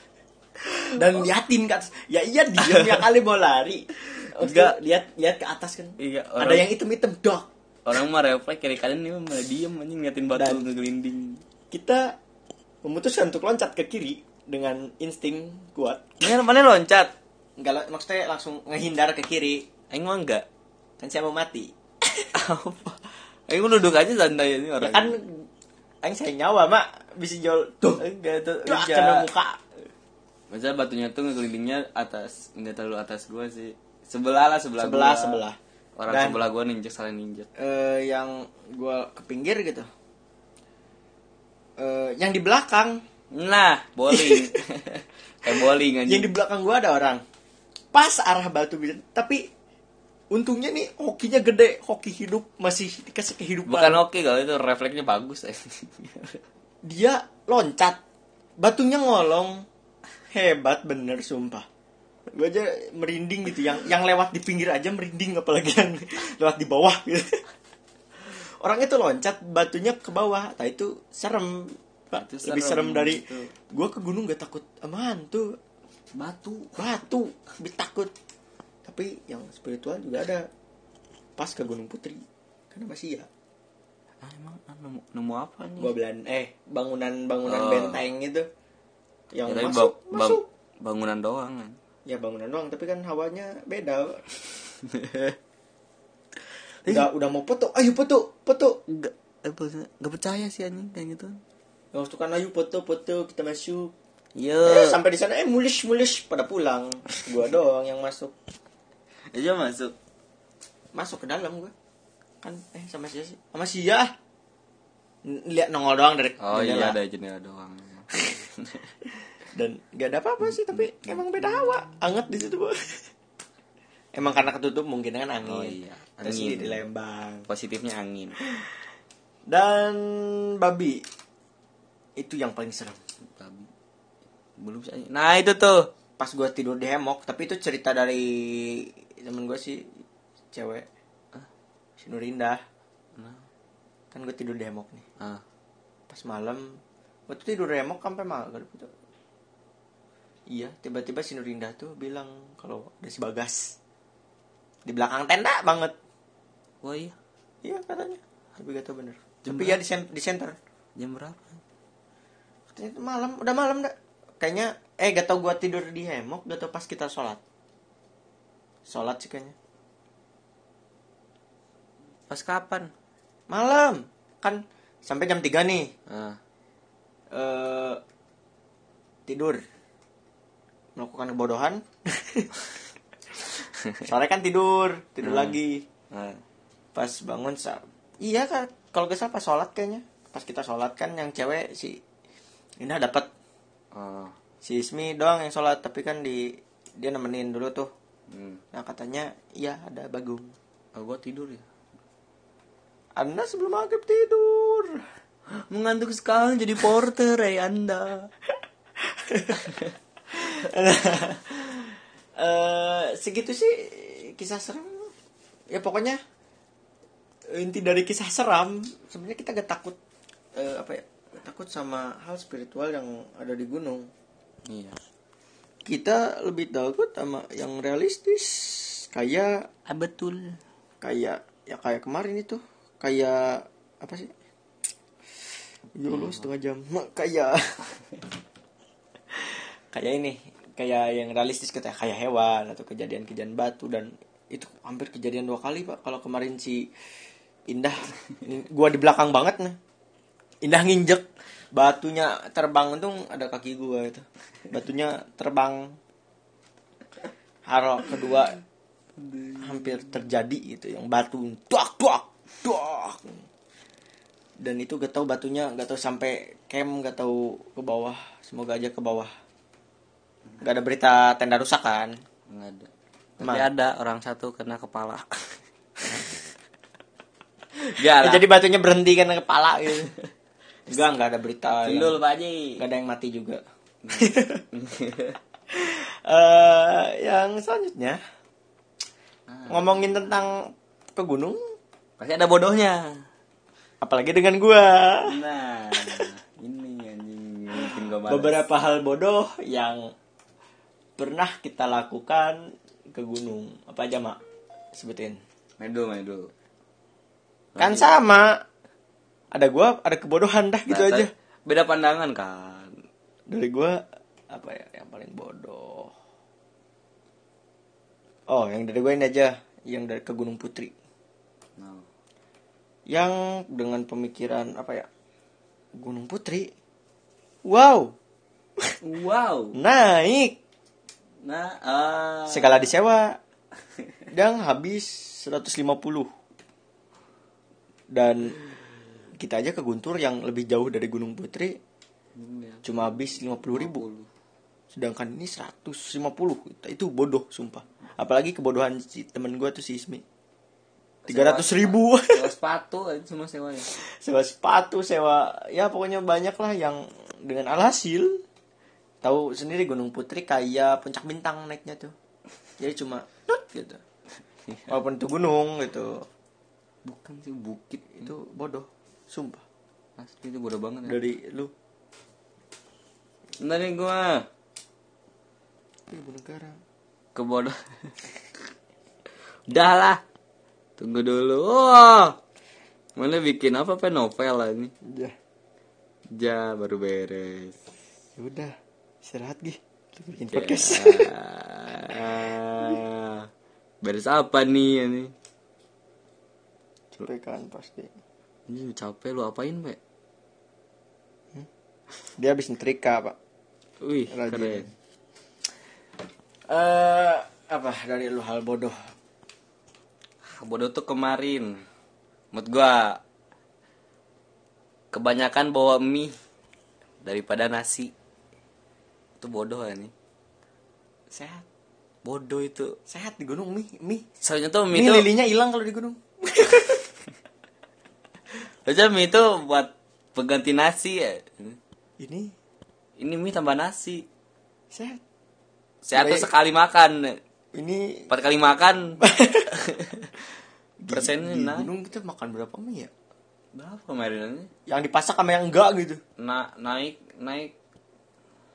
Speaker 2: dan liatin ke atas. Ya iya diem ya kali mau lari. Enggak. lihat lihat ke atas kan.
Speaker 1: Iya,
Speaker 2: ada
Speaker 1: orang-
Speaker 2: yang hitam-hitam dok.
Speaker 1: Orang mah refleks kiri kalian nih malah diem anjing ngeliatin batu ngegelinding.
Speaker 2: kita memutuskan untuk loncat ke kiri dengan insting kuat
Speaker 1: Mana mana loncat?
Speaker 2: enggak maksudnya langsung ngehindar ke kiri
Speaker 1: Aing mah enggak.
Speaker 2: kan saya mau mati
Speaker 1: Apa? Aing duduk aja santai ini
Speaker 2: ya
Speaker 1: orang.
Speaker 2: kan aing saya nyawa mak bisa jual tuh
Speaker 1: enggak tuh
Speaker 2: kena muka
Speaker 1: Masa batunya tuh ngegelindingnya atas, enggak terlalu atas gua sih. Sebelah lah sebelah
Speaker 2: sebelah
Speaker 1: gua.
Speaker 2: sebelah
Speaker 1: Orang
Speaker 2: Dan-
Speaker 1: sebelah gua ninjek salah ninjek.
Speaker 2: Eh, yang gua ke pinggir gitu Eh, yang di belakang
Speaker 1: Nah, bowling. Kayak bowling
Speaker 2: yang
Speaker 1: anjing.
Speaker 2: di belakang gua ada orang. Pas arah batu tapi untungnya nih hokinya gede hoki hidup masih dikasih kehidupan.
Speaker 1: Bukan oke kalau itu refleksnya bagus.
Speaker 2: dia loncat batunya ngolong. Hebat bener sumpah. Gue aja merinding gitu yang yang lewat di pinggir aja merinding apalagi yang lewat di bawah gitu. Orang itu loncat batunya ke bawah. Nah itu serem pak
Speaker 1: Itu
Speaker 2: lebih
Speaker 1: serem,
Speaker 2: serem dari
Speaker 1: itu.
Speaker 2: gue ke gunung gak takut sama hantu
Speaker 1: Batu.
Speaker 2: batu lebih takut tapi yang spiritual juga ada pas ke Gunung Putri karena masih ya
Speaker 1: Ah, emang ah, nemu, nemu apa nih?
Speaker 2: gua bilang eh bangunan bangunan
Speaker 1: Oh.
Speaker 2: benteng itu yang
Speaker 1: Ya,
Speaker 2: masuk
Speaker 1: ba-
Speaker 2: masuk
Speaker 1: bangunan doang kan.
Speaker 2: ya bangunan doang tapi kan hawanya beda udah udah mau foto ayo foto foto
Speaker 1: Enggak apa enggak percaya sih anjing kayak gitu.
Speaker 2: Yang waktu kan ayo foto foto kita masuk
Speaker 1: Iya.
Speaker 2: eh, sampai di sana eh mulis mulis pada pulang gua doang yang masuk
Speaker 1: Aja masuk.
Speaker 2: masuk ke dalam gua kan eh sama si sama si ya lihat nongol doang dari
Speaker 1: Oh iya
Speaker 2: jendela.
Speaker 1: ada jendela doang.
Speaker 2: dan gak ada apa-apa sih tapi emang beda hawa anget di situ Bang. emang karena ketutup mungkin kan angin
Speaker 1: Oh iya,
Speaker 2: terus
Speaker 1: angin.
Speaker 2: di Lembang
Speaker 1: Positifnya angin.
Speaker 2: dan babi itu yang paling serem.
Speaker 1: Belum anjing. Nah, itu tuh.
Speaker 2: pas gua tidur di hemok tapi itu cerita dari temen gua sih cewek si Nurindah
Speaker 1: Nah.
Speaker 2: kan gue tidur di hemok nih
Speaker 1: Ah.
Speaker 2: pas malam gue tuh tidur di hemok sampai maghrib itu iya tiba-tiba si Nurindah tuh bilang kalau ada si Bagas di belakang tenda banget
Speaker 1: Wah iya.
Speaker 2: iya katanya tapi gak tau bener
Speaker 1: Jam
Speaker 2: tapi ya di, sen- di center
Speaker 1: Jam berapa?
Speaker 2: Itu malam udah malam dah. Kayaknya eh gak tau gue tidur di hemok gak tau pas kita sholat. Sholat sih kayaknya.
Speaker 1: Pas kapan?
Speaker 2: malam. Kan sampai jam 3 nih.
Speaker 1: Ah.
Speaker 2: eh tidur. Melakukan kebodohan. Sore kan tidur tidur
Speaker 1: Hmm.
Speaker 2: lagi.
Speaker 1: Ah.
Speaker 2: pas bangun iya kan kalau gak salah pas sholat kayaknya. Pas kita sholat kan yang cewek si Indah dapat
Speaker 1: Oh.
Speaker 2: si Ismi doang yang sholat tapi kan di dia nemenin dulu tuh
Speaker 1: Hmm.
Speaker 2: nah katanya iya ada Bagong
Speaker 1: Oh, gua tidur ya.
Speaker 2: Anda sebelum maghrib tidur
Speaker 1: Mengantuk sekali jadi porter eh Anda.
Speaker 2: eh segitu sih kisah seram ya pokoknya inti dari kisah seram sebenarnya kita gak takut eh, apa ya takut sama hal spiritual yang ada di gunung.
Speaker 1: Iya.
Speaker 2: kita lebih takut sama yang realistis kayak
Speaker 1: Ah, betul.
Speaker 2: kayak ya kayak kemarin itu kayak apa sih? Ya setengah jam. Kayak kayak ini kayak yang realistis kita kayak hewan atau kejadian-kejadian batu dan itu hampir kejadian dua kali pak. Kalau kemarin si Indah ini gua di belakang banget nih Indah nginjek. Batunya terbang untung ada kaki gua itu. Batunya terbang. Haro kedua hampir terjadi gitu yang batu. Tuak tuak tuak. Dan itu gak tahu batunya gak tahu sampai kem gak tahu ke bawah. Semoga aja ke bawah. Gak ada berita tenda rusak kan?
Speaker 1: Enggak ada. Tapi ada orang satu kena kepala. Gak
Speaker 2: Ya, jadi batunya berhenti kan kepala gitu enggak enggak ada berita yang,
Speaker 1: Pak Haji.
Speaker 2: gak ada yang mati juga Eh, yang selanjutnya ngomongin tentang ke gunung
Speaker 1: Pasti ada bodohnya.
Speaker 2: apalagi dengan gua
Speaker 1: Nah, ini anjing bikin gua males.
Speaker 2: beberapa hal bodoh yang pernah kita lakukan ke gunung apa aja mak sebutin
Speaker 1: Medu, medu.
Speaker 2: kan sama ada gua ada kebodohan dah gitu
Speaker 1: Nah,
Speaker 2: aja
Speaker 1: Beda pandangan kan.
Speaker 2: dari gua apa ya yang paling bodoh oh yang dari gua ini aja yang dari ke Gunung Putri
Speaker 1: Nah.
Speaker 2: yang dengan pemikiran apa ya Gunung Putri wow
Speaker 1: Wow.
Speaker 2: naik
Speaker 1: Nah, ah.
Speaker 2: segala disewa dan habis 150 dan kita aja ke Guntur yang lebih jauh dari Gunung Putri cuma habis 50 ribu. sedangkan ini 150 itu bodoh sumpah. Apalagi kebodohan si temen gue tuh si Ismi. 300 ribu.
Speaker 1: Sewa sepatu aja cuma sewanya.
Speaker 2: sewa sepatu sewa ya pokoknya banyak lah yang dengan alhasil. Tahu sendiri Gunung Putri kayak puncak bintang naiknya tuh. Jadi cuma tut gitu. Walaupun itu gunung gitu.
Speaker 1: Bukan sih bukit.
Speaker 2: Itu bodoh sumpah
Speaker 1: Asli itu bodoh banget ya.
Speaker 2: dari lu
Speaker 1: Bentar nih gua
Speaker 2: ibu negara
Speaker 1: ke bodoh. Udah lah. Tunggu dulu. Oh. Mana bikin apa pe novel lah ini?
Speaker 2: ya
Speaker 1: Ja baru beres.
Speaker 2: ya udah istirahat gih bikin podcast
Speaker 1: beres apa nih ini?
Speaker 2: capek kan pasti
Speaker 1: Ini capek lu apain, Pe?
Speaker 2: dia habis nyetrika pak
Speaker 1: Wih,
Speaker 2: Rajin.
Speaker 1: keren.
Speaker 2: eh apa dari lu hal bodoh
Speaker 1: Bodoh tuh kemarin. Menurut gua kebanyakan bawa mie daripada nasi. Itu bodoh ya nih.
Speaker 2: sehat
Speaker 1: Bodoh itu.
Speaker 2: sehat di gunung mie mie
Speaker 1: Soalnya tuh mie
Speaker 2: mie
Speaker 1: itu
Speaker 2: lilinya hilang kalau di gunung
Speaker 1: Soalnya mie itu buat pengganti nasi ya.
Speaker 2: ini
Speaker 1: Ini mie tambah nasi.
Speaker 2: sehat
Speaker 1: Sehat tuh sekali makan.
Speaker 2: ini
Speaker 1: Empat kali makan. Persennya
Speaker 2: di
Speaker 1: naik.
Speaker 2: gunung kita makan berapa mie ya
Speaker 1: Berapa kemarinannya?
Speaker 2: yang dipasak sama yang enggak gitu
Speaker 1: Na naik naik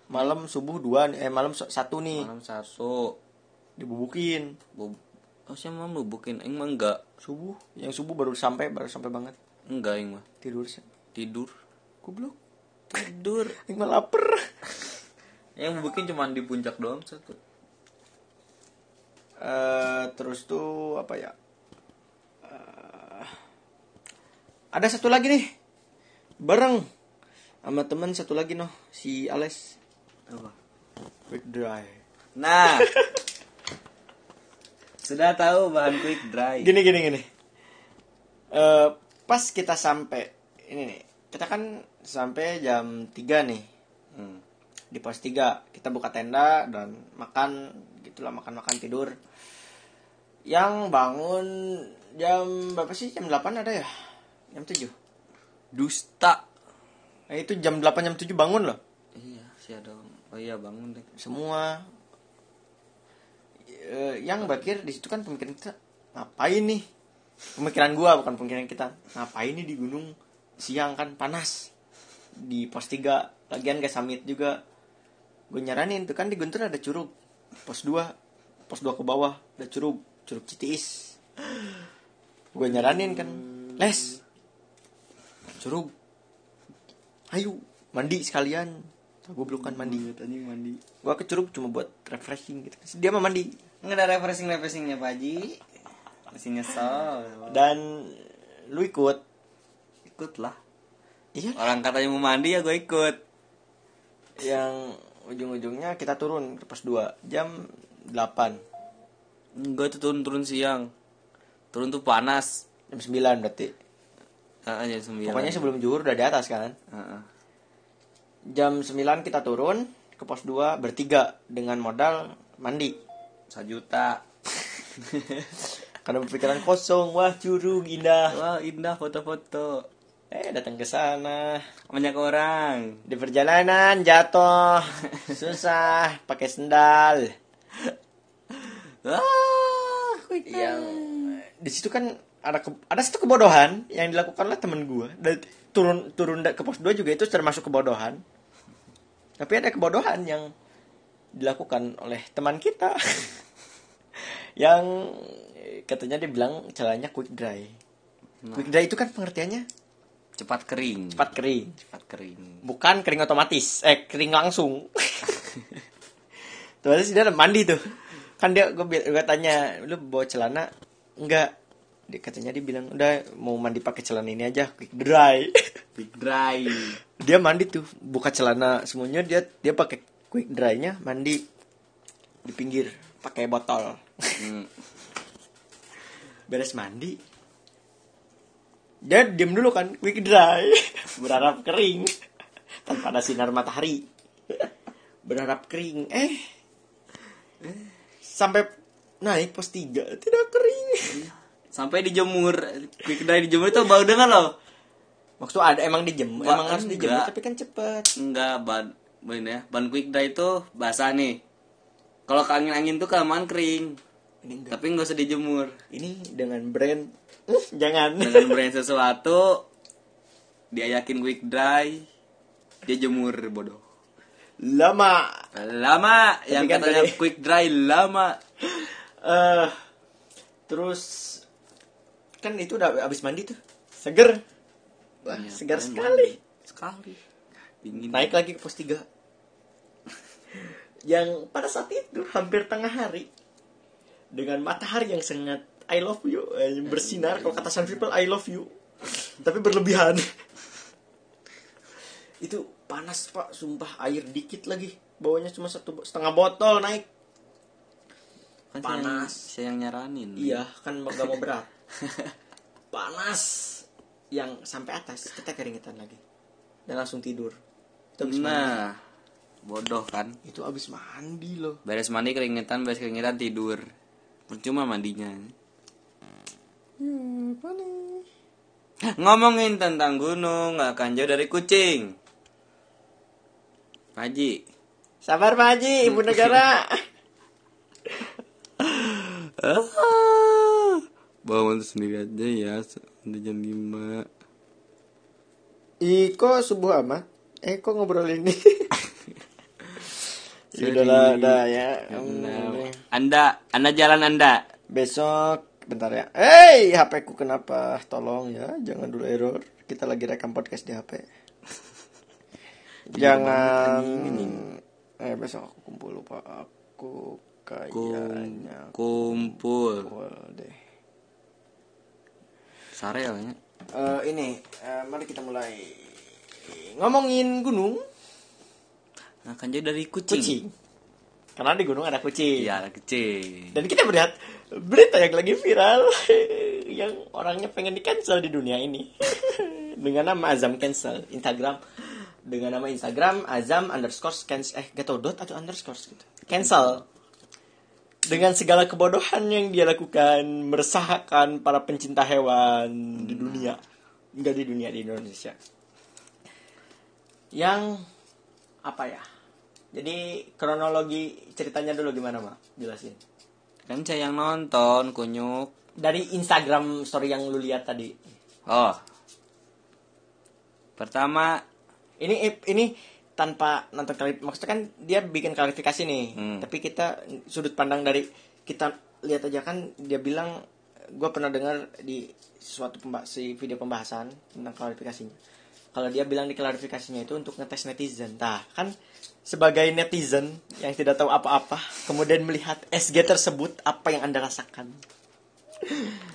Speaker 2: malam subuh dua nih, eh malam satu nih
Speaker 1: malam satu.
Speaker 2: dibubukin
Speaker 1: Bob Oh, siapa mau? Aing mah enggak.
Speaker 2: subuh yang subuh baru sampai baru sampai banget
Speaker 1: Enggak mah.
Speaker 2: tidur sih
Speaker 1: Tidur.
Speaker 2: goblok
Speaker 1: Tidur.
Speaker 2: yang mah lapar
Speaker 1: Yang bubukin cuma di puncak doang satu.
Speaker 2: Eh, terus tuh apa ya Eh, ada satu lagi nih bareng sama teman satu lagi noh si Ales
Speaker 1: Apa?
Speaker 2: quick dry
Speaker 1: Nah. Sudah tahu bahan quick dry.
Speaker 2: gini gini gini Eh, pas kita sampai ini nih kita kan sampai jam 3 nih
Speaker 1: Hmm.
Speaker 2: di pos 3 kita buka tenda dan makan gitulah makan makan tidur yang bangun jam berapa sih jam 8 ada ya jam 7
Speaker 1: Dusta.
Speaker 2: nah, itu jam 8 jam 7 bangun loh
Speaker 1: Iya, sih ada. Oh iya bangun deh.
Speaker 2: semua Eh, yang bakir di situ kan pemikiran kita ngapain nih pemikiran gua bukan pemikiran kita. Ngapain nih di gunung siang kan panas? Di pos 3 lagian gak summit juga. Gue nyaranin tuh kan di Guntur ada curug. Pos 2 pos 2 ke bawah ada curug. Curug Citiis gue nyaranin kan les curug ayo mandi sekalian. Gue belum kan mandi
Speaker 1: anjing mandi.
Speaker 2: gua ke curug cuma buat refreshing gitu. Dia mah mandi.
Speaker 1: Enggak ada refreshing refreshingnya Pak Haji. Masih nyesel.
Speaker 2: dan lu ikut
Speaker 1: Ikut lah.
Speaker 2: iya
Speaker 1: Orang katanya mau mandi ya gue ikut.
Speaker 2: yang ujung-ujungnya kita turun ke pos 2 jam 8
Speaker 1: Enggak itu turun-turun siang. Turun tuh panas.
Speaker 2: jam 9 berarti
Speaker 1: Ah, jam sembilan.
Speaker 2: pokoknya sebelum zuhur udah di atas kan
Speaker 1: Ah, ah.
Speaker 2: jam 9 kita turun ke pos 2 bertiga dengan modal mandi
Speaker 1: Sejuta.
Speaker 2: karena berpikiran kosong. Wah curug indah
Speaker 1: Wah indah foto-foto.
Speaker 2: eh datang ke sana.
Speaker 1: Banyak orang.
Speaker 2: di perjalanan jatuh. Susah pakai sendal.
Speaker 1: Ah,
Speaker 2: yang di situ kan ada ke- ada satu kebodohan yang dilakukan oleh temen gue dan turun turun ke pos 2 juga itu termasuk kebodohan. Tapi ada kebodohan yang dilakukan oleh teman kita. Yang katanya dia bilang caranya quick dry. Quick dry itu kan pengertiannya?
Speaker 1: Cepat kering.
Speaker 2: cepat kering.
Speaker 1: Cepat kering.
Speaker 2: bukan kering otomatis. Eh kering langsung. Terus dia ada mandi tuh. Kan dia gue, gue tanya lu bawa celana? Enggak. Dia katanya dia bilang udah mau mandi pakai celana ini aja quick dry.
Speaker 1: Big dry.
Speaker 2: dia mandi tuh buka celana semuanya dia dia pakai quick dry-nya mandi di pinggir pakai botol.
Speaker 1: Hmm.
Speaker 2: Beres mandi. Dia diem dulu kan quick dry. Berharap kering. Tanpa ada sinar matahari. Berharap kering. Eh. Sampai naik pos tiga tidak kering.
Speaker 1: Sampai dijemur. Quick dry dijemur itu bau dengar loh.
Speaker 2: maksud ada emang dijemur
Speaker 1: Ba-
Speaker 2: emang harus dijemur tapi kan cepet.
Speaker 1: Enggak, bad. ban ya. Ban quick dry itu basah nih. Kalau ke angin angin tuh kelamaan kering
Speaker 2: Ini enggak.
Speaker 1: tapi nggak usah dijemur
Speaker 2: Ini dengan brand Eh, jangan.
Speaker 1: dengan brand sesuatu dia yakin quick dry dia jemur bodoh
Speaker 2: Lama.
Speaker 1: lama yang
Speaker 2: kan
Speaker 1: katanya
Speaker 2: tadi-
Speaker 1: quick dry lama
Speaker 2: eh terus kan itu udah habis mandi tuh. Seger. Wah,
Speaker 1: Iya,
Speaker 2: segar sekali.
Speaker 1: mandi. sekali dingin
Speaker 2: Naik lagi ke pos 3. yang pada saat itu hampir tengah hari dengan matahari yang sangat I love you eh, yang bersinar. Kalau kata Sun People I love you. Tapi berlebihan. Itu panas pak. Sumpah air dikit lagi. Bawanya cuma satu setengah botol naik.
Speaker 1: Kan saya yang-
Speaker 2: panas.
Speaker 1: saya yang nyaranin.
Speaker 2: Iya kan gak mau berat. Panas. Yang sampai atas kita keringetan lagi. Dan langsung tidur. Itu abis mandi.
Speaker 1: nah bodoh kan.
Speaker 2: Itu abis mandi loh.
Speaker 1: Beres mandi keringetan beres keringetan tidur percuma mandinya. Ngomongin tentang gunung nggak akan jauh dari kucing. Pak Haji.
Speaker 2: Sabar Pak Haji ibu negara.
Speaker 1: Ah, bawa motor sendiri aja ya udah jam 5
Speaker 2: Iko subuh amat. Eh kok ngobrol ini
Speaker 1: Sorry.
Speaker 2: Udah lah, dah ya.
Speaker 1: Nah, anda anda jalan anda
Speaker 2: Besok bentar ya. Hey, HP ku kenapa? Tolong ya, jangan dulu error. Kita lagi rekam podcast di HP. jangan eh besok aku kumpul lupa aku kayaknya
Speaker 1: kumpul
Speaker 2: kumpul deh.
Speaker 1: sare ya.
Speaker 2: Eh, ini eh, mari kita mulai ngomongin gunung
Speaker 1: akan jauh dari kucing,
Speaker 2: kucing. Karena di gunung ada kucing.
Speaker 1: iya ada kucing.
Speaker 2: Dan kita melihat berita yang lagi viral yang orangnya pengen di cancel di dunia ini. Dengan nama Azam cancel Instagram. Dengan nama Instagram Azam underscore cancel eh gak tau dot atau underscore gitu. Cancel. Dengan segala kebodohan yang dia lakukan meresahkan para pencinta hewan di dunia. Enggak di dunia di Indonesia. Yang apa ya? Jadi kronologi ceritanya dulu gimana mak jelasin.
Speaker 1: Kan saya yang nonton kunyuk.
Speaker 2: Dari Instagram story yang lu lihat tadi.
Speaker 1: Oh. Pertama
Speaker 2: ini ini tanpa nonton kali maksudnya kan dia bikin klarifikasi nih.
Speaker 1: Hmm.
Speaker 2: tapi kita sudut pandang dari kita lihat aja kan dia bilang gue pernah dengar di suatu pemba si video pembahasan tentang klarifikasinya kalau dia bilang di klarifikasinya itu untuk ngetes netizen. Nah kan sebagai netizen yang tidak tahu apa-apa kemudian melihat SG tersebut apa yang anda rasakan?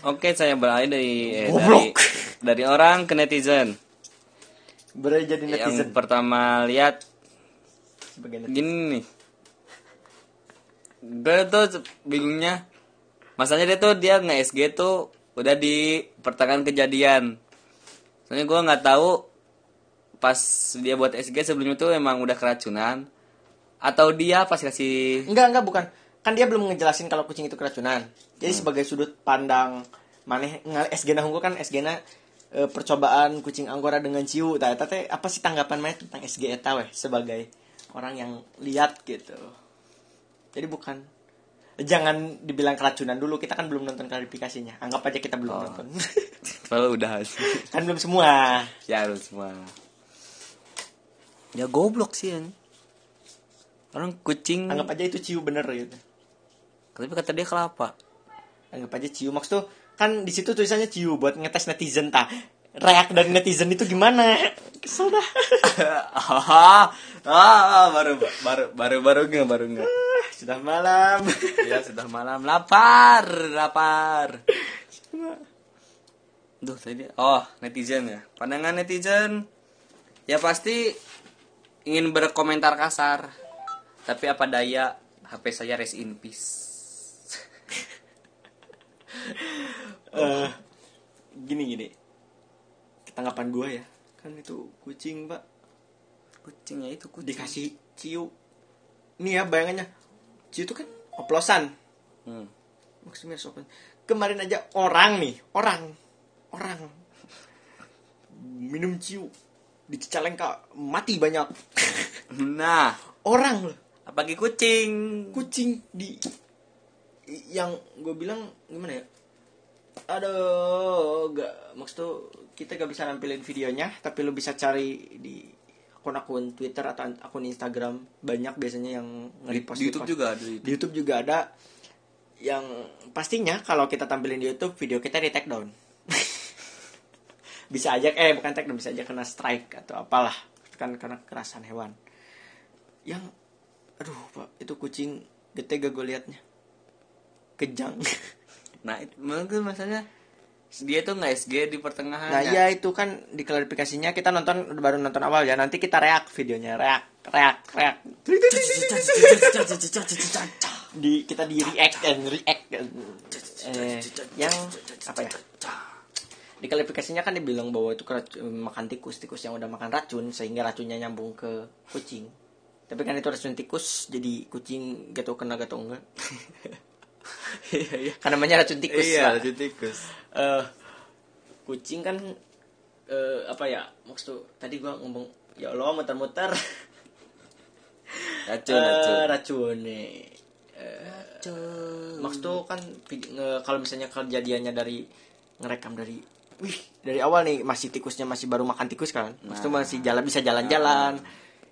Speaker 1: Oke saya beralih dari eh, dari dari orang ke netizen.
Speaker 2: Berarti jadi netizen.
Speaker 1: yang pertama lihat
Speaker 2: sebagai netizen.
Speaker 1: gini nih. Gue tuh bingungnya masanya dia tuh dia nge SG tuh udah di pertengahan kejadian. Soalnya gue nggak tahu pas dia buat SG sebelum itu emang udah keracunan atau dia pas kasih
Speaker 2: Enggak, enggak bukan. Kan dia belum ngejelasin kalau kucing itu keracunan. Jadi
Speaker 1: Hmm.
Speaker 2: sebagai sudut pandang maneh ngal SG hungkul kan SG na e, percobaan kucing anggora dengan ciu. Eta teh apa sih tanggapan maneh tentang SG eta weh sebagai orang yang lihat gitu. Jadi bukan jangan dibilang keracunan dulu kita kan belum nonton klarifikasinya anggap aja kita belum
Speaker 1: Oh.
Speaker 2: nonton
Speaker 1: kalau udah
Speaker 2: kan belum semua
Speaker 1: ya harus semua ya goblok sih yang orang kucing
Speaker 2: anggap aja itu ciu bener gitu.
Speaker 1: Tapi kata dia kelapa.
Speaker 2: Anggap aja ciu. Maksud tuh kan di situ tulisannya ciu buat ngetes netizen ta reak dari netizen itu gimana? Kesel dah.
Speaker 1: Ah, ah, baru baru baru baru nggak baru nggak
Speaker 2: sudah malam.
Speaker 1: Ya sudah malam. Lapar lapar. Duh tadi oh netizen ya. Pandangan netizen? Ya pasti ingin berkomentar kasar tapi apa daya? HP saya rest in peace.
Speaker 2: Eh, gini gini. Tanggapan gue ya. Kan itu kucing pak.
Speaker 1: Kucingnya itu kucing.
Speaker 2: Dikasih ciu. Nih ya bayangannya. Ciu itu kan oplosan.
Speaker 1: Hmm.
Speaker 2: maksudnya sopan kemarin aja orang nih. Orang. Orang. Minum ciu di Cicalengka mati banyak
Speaker 1: Nah,
Speaker 2: orang loh
Speaker 1: apalagi kucing.
Speaker 2: kucing di yang gue bilang gimana ya aduh gak maksud tuh kita gak bisa nampilin videonya tapi lu bisa cari di akun-akun Twitter atau akun Instagram banyak biasanya yang
Speaker 1: Di,
Speaker 2: nge-repost
Speaker 1: di YouTube
Speaker 2: repost.
Speaker 1: juga ada. di
Speaker 2: di YouTube juga ada yang pastinya kalau kita tampilin di YouTube video kita di take down bisa aja eh bukan down bisa aja kena strike atau apalah. Kan karena kekerasan hewan. Yang aduh pak itu kucing gede gak gue liatnya. Kejang.
Speaker 1: Nah, itu mungkin masalahnya dia tuh nggak SG di pertengahan.
Speaker 2: nah ya? itu kan di klarifikasinya kita nonton baru nonton awal ya. Nanti kita reak videonya. Reak reak reak di kita di react dan react. Eh, yang apa ya di klarifikasinya kan dibilang bahwa itu makan tikus tikus yang udah makan racun sehingga racunnya nyambung ke kucing tapi kan itu racun tikus jadi kucing gak tau kena gak tau enggak
Speaker 1: Iya, iya.
Speaker 2: kan namanya racun tikus
Speaker 1: Iya,
Speaker 2: Pak.
Speaker 1: racun tikus.
Speaker 2: eh kucing kan eh apa ya maksud tadi gua ngomong ya Allah muter-muter
Speaker 1: Racun,
Speaker 2: Eh,
Speaker 1: racun.
Speaker 2: racun nih Eh, maksud tuh kan kalau misalnya kejadiannya dari ngerekam dari wih dari awal nih masih tikusnya masih baru makan tikus kan?
Speaker 1: Nah.
Speaker 2: masih jalan bisa jalan-jalan.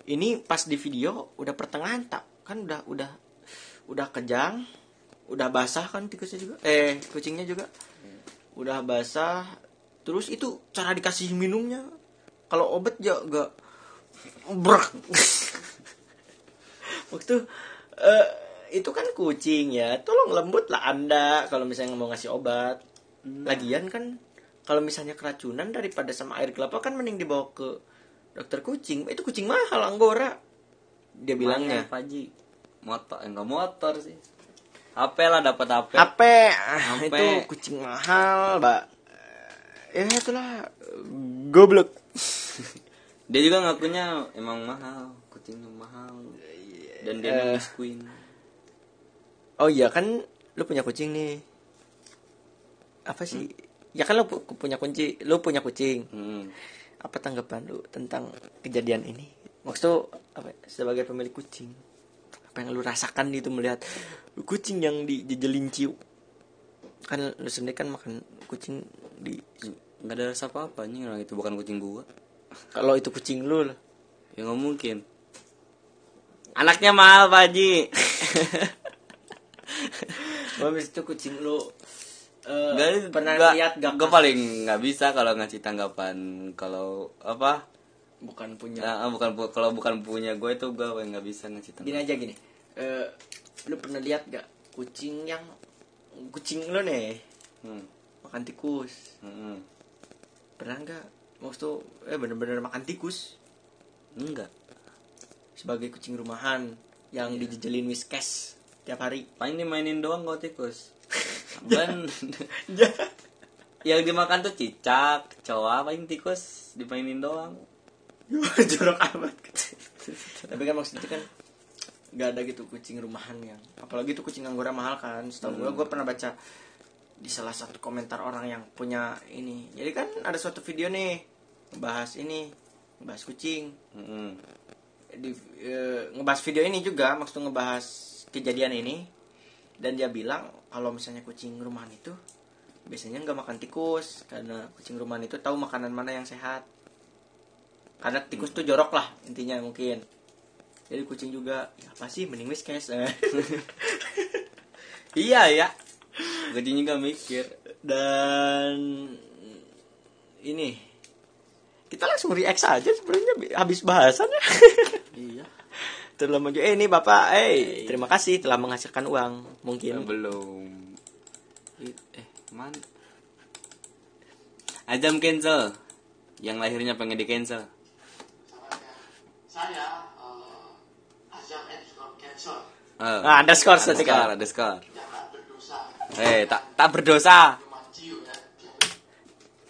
Speaker 2: Ini pas di video udah pertengahan tak? Kan udah udah udah kejang udah basah kan tikusnya juga? Eh kucingnya juga? Udah basah terus itu cara dikasih minumnya. Kalau obat ya gak brek waktu eh, itu kan kucing ya tolong lembut lah anda kalau misalnya mau ngasih obat. Lagian kan kalau misalnya keracunan daripada sama air kelapa kan mending dibawa ke dokter kucing itu kucing mahal anggora dia bilangnya
Speaker 1: Paji. Motor, enggak motor sih. HP lah dapat HP.
Speaker 2: HP,
Speaker 1: HP.
Speaker 2: itu kucing mahal, Mbak. Ya itulah goblok.
Speaker 1: Dia juga ngakunya emang mahal, kucingnya mahal. Dan dia
Speaker 2: Eh.
Speaker 1: nangis queen.
Speaker 2: Oh iya kan lu punya kucing nih. Apa sih? Ya kan lu pu- punya kunci, lu punya kucing.
Speaker 1: Hmm.
Speaker 2: Apa tanggapan lu tentang kejadian ini? Maksud apa ya, sebagai pemilik kucing? Apa yang lu rasakan itu melihat kucing yang dijejelin ciu? Kan lu sendiri kan makan kucing di
Speaker 1: Nggak ada rasa apa-apa nih orang itu bukan kucing gua.
Speaker 2: kalau itu kucing lu lah.
Speaker 1: Ya nggak mungkin. Anaknya mahal, Pak Haji.
Speaker 2: Habis itu kucing lu eh,
Speaker 1: Nggak-
Speaker 2: pernah
Speaker 1: nggak-
Speaker 2: lihat gak
Speaker 1: Gua paling nggak bisa kalau ngasih tanggapan kalau apa?
Speaker 2: bukan punya
Speaker 1: Nah, bukan pu- kalau bukan punya gue itu gue paling nggak bisa ngasih
Speaker 2: gini
Speaker 1: tanggapan.
Speaker 2: aja gini Eh, lu pernah lihat gak kucing yang kucing lu nih
Speaker 1: Hmm.
Speaker 2: makan tikus
Speaker 1: Hmm.
Speaker 2: pernah nggak maksud eh bener-bener makan tikus
Speaker 1: Enggak.
Speaker 2: sebagai kucing rumahan yang dijejelin whiskes tiap hari
Speaker 1: Paling dimainin doang kok tikus.
Speaker 2: Ya
Speaker 1: yang dimakan tuh cicak, kecoa, paling tikus dimainin doang.
Speaker 2: jorok amat. Tapi kan maksudnya kan nggak ada gitu kucing rumahan yang apalagi itu kucing anggora mahal kan. Setahu gue gue pernah baca di salah satu komentar orang yang punya ini. Jadi kan ada suatu video nih ngebahas ini ngebahas kucing.
Speaker 1: Hmm.
Speaker 2: di eh, ngebahas video ini juga maksud ngebahas kejadian ini dan dia bilang kalau misalnya kucing rumahan itu biasanya nggak makan tikus karena kucing rumahan itu tahu makanan mana yang sehat karena tikus tuh jorok lah intinya mungkin jadi kucing juga ya apa sih mending whiskers Eh.
Speaker 1: Iya ya. Kucing juga mikir.
Speaker 2: dan ini kita langsung react saja sebenarnya habis bahasan ya
Speaker 1: Iya.
Speaker 2: telah maju eh ini bapak eh terima kasih telah menghasilkan uang mungkin
Speaker 1: belum. Eh, mana? Ajam cancel. Yang lahirnya pengen di cancel.
Speaker 5: saya uh, underscore cancel
Speaker 1: Eh,
Speaker 2: Ah, underscore
Speaker 1: ada
Speaker 2: tadi
Speaker 1: skor,
Speaker 2: kan.
Speaker 1: ada skor.
Speaker 5: jangan berdosa
Speaker 1: Eh, tak tak berdosa.
Speaker 5: ya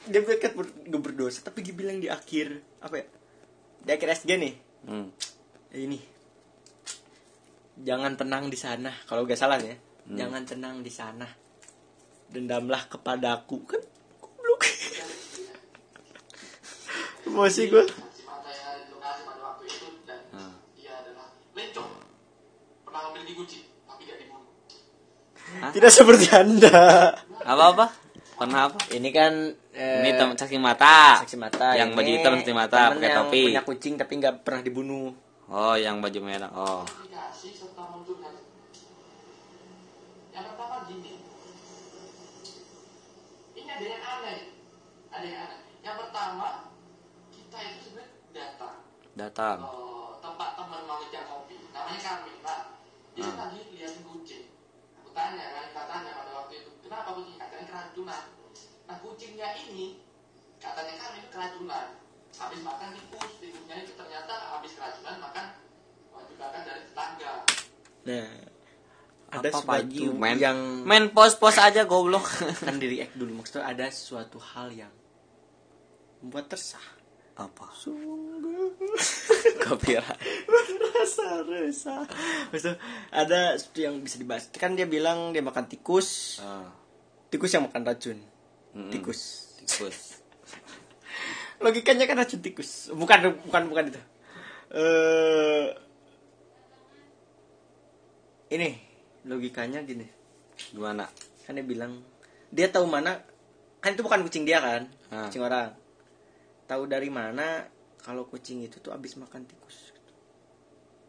Speaker 2: dia berkat ber, gak berdosa tapi dia bilang di akhir apa ya di akhir SG nih
Speaker 1: Hmm.
Speaker 2: ini jangan tenang di sana kalau gak salah ya jangan tenang di sana dendamlah kepadaku kan goblok emosi gue
Speaker 5: yang dibunuh
Speaker 2: Tidak seperti Anda.
Speaker 1: Apa apa? Pernah apa?
Speaker 2: Ini kan eh,
Speaker 1: Ini teman saksi mata.
Speaker 2: saksi mata.
Speaker 1: Yang baju hitam saksi mata pakai
Speaker 2: yang
Speaker 1: topi.
Speaker 2: punya kucing tapi nggak pernah dibunuh.
Speaker 1: Oh, yang baju merah. Oh.
Speaker 5: yang pertama gini. Ini ada yang aneh. Ada yang aneh. Yang pertama kita itu sebenarnya datang.
Speaker 1: Datang.
Speaker 5: eh, tempat teman mau ngejak kopi. Namanya Kamila dia
Speaker 1: Hmm.
Speaker 5: lagi liatin kucing. Aku tanya kan kita tanya pada waktu itu kenapa kucing? Katanya keracunan nah kucingnya ini katanya kami itu keracunan habis makan tikus tikusnya itu ternyata habis keracunan makan wajib makan dari tetangga
Speaker 2: Nah, ada
Speaker 1: Apa,
Speaker 2: sesuatu
Speaker 1: Main,
Speaker 2: yang
Speaker 1: main pos-pos aja goblok.
Speaker 2: kan di react dulu maksudnya ada suatu hal yang membuat tersah.
Speaker 1: apa?
Speaker 2: Sungguh
Speaker 1: Copyright.
Speaker 2: rasa resah. Maksudnya ada sesuatu yang bisa dibahas. Kan dia bilang dia makan tikus,
Speaker 1: Ah.
Speaker 2: tikus yang makan racun.
Speaker 1: Mm-mm.
Speaker 2: Tikus.
Speaker 1: Tikus.
Speaker 2: Logikanya kan racun tikus. Bukan bukan bukan itu. Eh ini logikanya gini.
Speaker 1: Gimana?
Speaker 2: Kan dia bilang dia tahu mana kan itu bukan kucing dia kan,
Speaker 1: Ah.
Speaker 2: kucing orang. Tahu dari mana kalau kucing itu tuh habis makan tikus.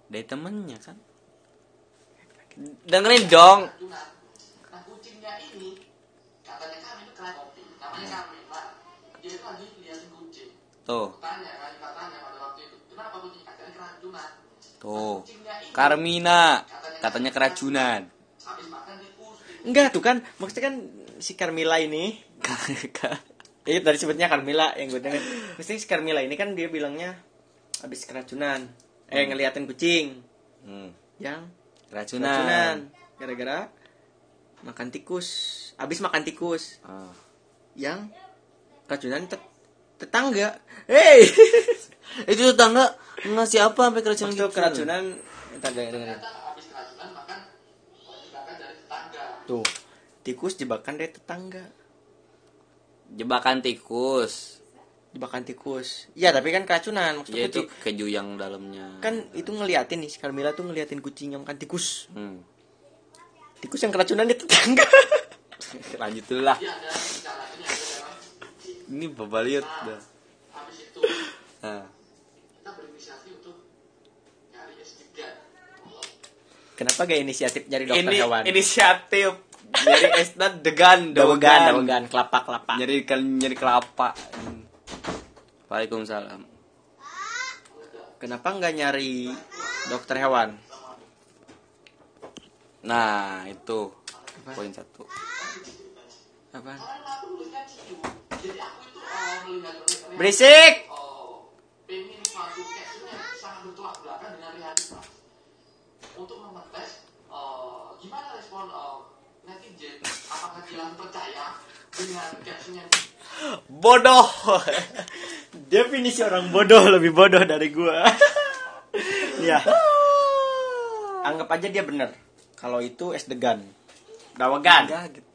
Speaker 1: Dari temennya kan? Dengerin dong.
Speaker 5: nah kucingnya ini katanya kami itu kopi namanya kami lah dia itu lagi liatin kucing
Speaker 1: Tuh,
Speaker 5: kan kita tanya pada waktu itu kenapa kucing katanya keracunan
Speaker 1: tuh. Karmina katanya keracunan.
Speaker 5: habis makan tikus
Speaker 2: Enggak tuh kan maksudnya kan si Carmila ini Iya tadi sebutnya Carmila yang gue denger. Mesti si Carmila ini kan dia bilangnya habis keracunan. Eh ngeliatin kucing
Speaker 1: Hmm.
Speaker 2: yang
Speaker 1: Keracunan.
Speaker 2: keracunan gara-gara makan tikus. Habis makan tikus
Speaker 1: Ah.
Speaker 2: yang keracunan tet- tetangga. Hey,
Speaker 1: Itu tetangga ngasih apa sampai keracunan
Speaker 2: maksud
Speaker 1: gitu?
Speaker 2: keracunan entar dengerin.
Speaker 5: ternyata habis keracunan makan wajib makan dari tetangga
Speaker 2: Tuh, tikus jebakan dari tetangga.
Speaker 1: Jebakan tikus.
Speaker 2: Jebakan tikus. Iya, tapi kan keracunan maksudnya
Speaker 1: Ya itu keju yang dalamnya.
Speaker 2: kan itu ngeliatin nih Carmila tuh ngeliatin kucing yang makan tikus.
Speaker 1: Hmm.
Speaker 2: Tikus yang keracunan di tetangga.
Speaker 1: Lanjut dulu lah.
Speaker 5: bicara ini
Speaker 1: Ini babaliot dah.
Speaker 5: habis itu
Speaker 1: Nah.
Speaker 5: kita berinisiatif untuk nyari S3
Speaker 2: Kenapa gak inisiatif nyari dokter
Speaker 1: Ini
Speaker 2: hewan?
Speaker 1: inisiatif dari Esna degan,
Speaker 2: dawegan, dawegan, kelapa, kelapa.
Speaker 1: Nyari kan nyari kelapa. Waalaikumsalam.
Speaker 2: Kenapa nggak nyari dokter hewan?
Speaker 1: Nah, itu poin satu.
Speaker 2: Apa? Berisik.
Speaker 5: oh, pengen suatu case itu yang sangat bertolak belakang dengan realitas untuk mengetes uh, gimana respon uh, netizen apakah dia langsung percaya dengan caption yang
Speaker 2: Bodoh. Definisi orang bodoh lebih bodoh dari gua. ya. Anggap aja dia bener. Kalau itu es degan. Dawegan.
Speaker 1: Enggak gitu.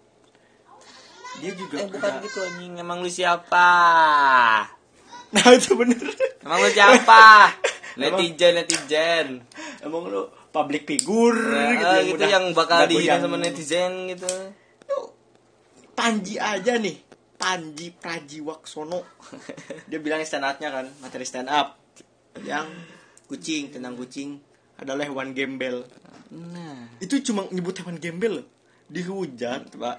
Speaker 2: Dia juga
Speaker 1: Eh bukan
Speaker 2: udah-
Speaker 1: gitu anjing, emang lu siapa?
Speaker 2: Nah, itu bener.
Speaker 1: Emang lu siapa? netizen, netizen.
Speaker 2: Emang lu public figure gitu,
Speaker 1: Nah, gitu
Speaker 2: udah-
Speaker 1: yang bakal dihina
Speaker 2: goyang.
Speaker 1: sama netizen gitu.
Speaker 2: Panji aja nih Panji Prajiwaksono dia bilang stand up-nya kan materi stand up yang kucing tentang kucing adalah hewan gembel
Speaker 1: Nah,
Speaker 2: itu cuma nyebut hewan gembel loh. dihujat pak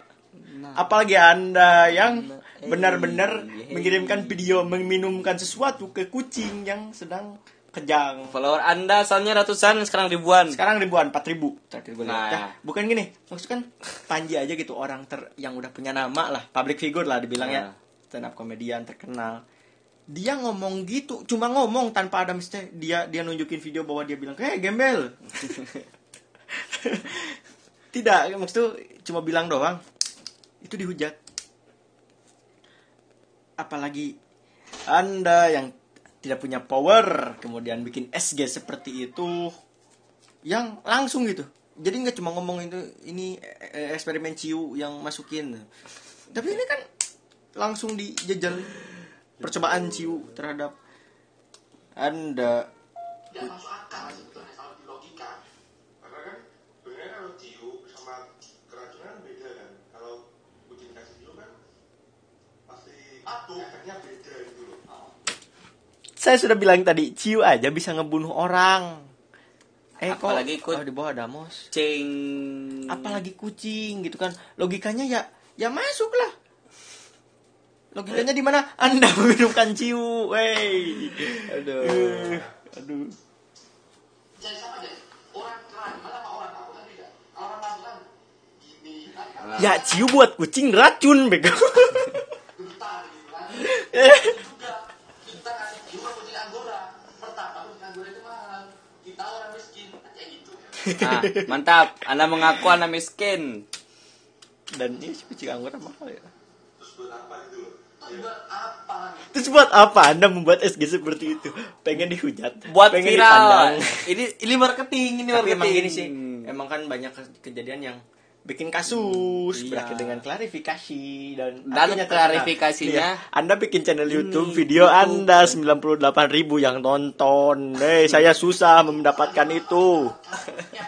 Speaker 1: nah.
Speaker 2: apalagi anda yang
Speaker 1: Nah, eh,
Speaker 2: benar-benar
Speaker 1: eh.
Speaker 2: mengirimkan video meminumkan sesuatu ke kucing yang sedang kejang
Speaker 1: Follower Anda asalnya ratusan, sekarang ribuan.
Speaker 2: sekarang ribuan empat ribu terakhir gue lihat
Speaker 1: Nah.
Speaker 2: Nah, bukan gini maksud kan Panji aja gitu orang ter yang udah punya nama lah public figure lah dibilangnya
Speaker 1: Nah.
Speaker 2: stand up komedian terkenal dia ngomong gitu cuma ngomong tanpa ada mesti dia dia nunjukin video bahwa dia bilang kayak gembel tidak maksud cuma bilang doang itu dihujat. Apalagi anda yang tidak punya power kemudian bikin SG seperti itu yang langsung gitu. Jadi nggak cuma ngomong itu ini eh, eksperimen ciu yang masukin. Tapi ini kan langsung dijajal percobaan ciu terhadap anda
Speaker 5: tidak masuk akal sebetulnya kalau di logika karena kan
Speaker 2: Saya sudah bilang tadi, ciu aja bisa ngebunuh orang. Eh kok
Speaker 1: Apalagi ku-
Speaker 2: oh, di bawah damos.
Speaker 1: Cing.
Speaker 2: Apalagi kucing gitu kan. Logikanya ya ya masuklah. Logikanya di mana? Anda meminumkan ciu. Wey.
Speaker 1: Aduh.
Speaker 2: Eh, aduh.
Speaker 5: Jadi sama aja. Orang keren, mana sama orang aku kan beda. Orang aku kan gini kan kan
Speaker 2: Ya ciu buat kucing racun bego.
Speaker 5: getar gitu kan.
Speaker 2: Eh.
Speaker 5: Itu juga kita kasih jiwa kucing anggora. Pertama kucing anggora itu mahal. Kita orang miskin kayak gitu.
Speaker 1: Ah, mantap. Anda mengaku Anda miskin.
Speaker 2: Dan ini si kucing anggora mahal ya.
Speaker 5: Terus buat apa?
Speaker 2: Terus buat apa Anda membuat SG seperti itu? Pengen dihujat,
Speaker 1: Buat
Speaker 2: pengen
Speaker 1: viral.
Speaker 2: dipandang.
Speaker 1: Ini ini marketing, ini
Speaker 2: Tapi
Speaker 1: marketing.
Speaker 2: emang gini sih, emang kan banyak ke- kejadian yang bikin kasus
Speaker 1: Iya.
Speaker 2: berakhir dengan klarifikasi dan
Speaker 1: Dan klarifikasinya-
Speaker 2: Iya. Anda bikin channel YouTube video Anda 98.000 ribu yang nonton. Eh, saya susah mendapatkan itu.
Speaker 5: Ya,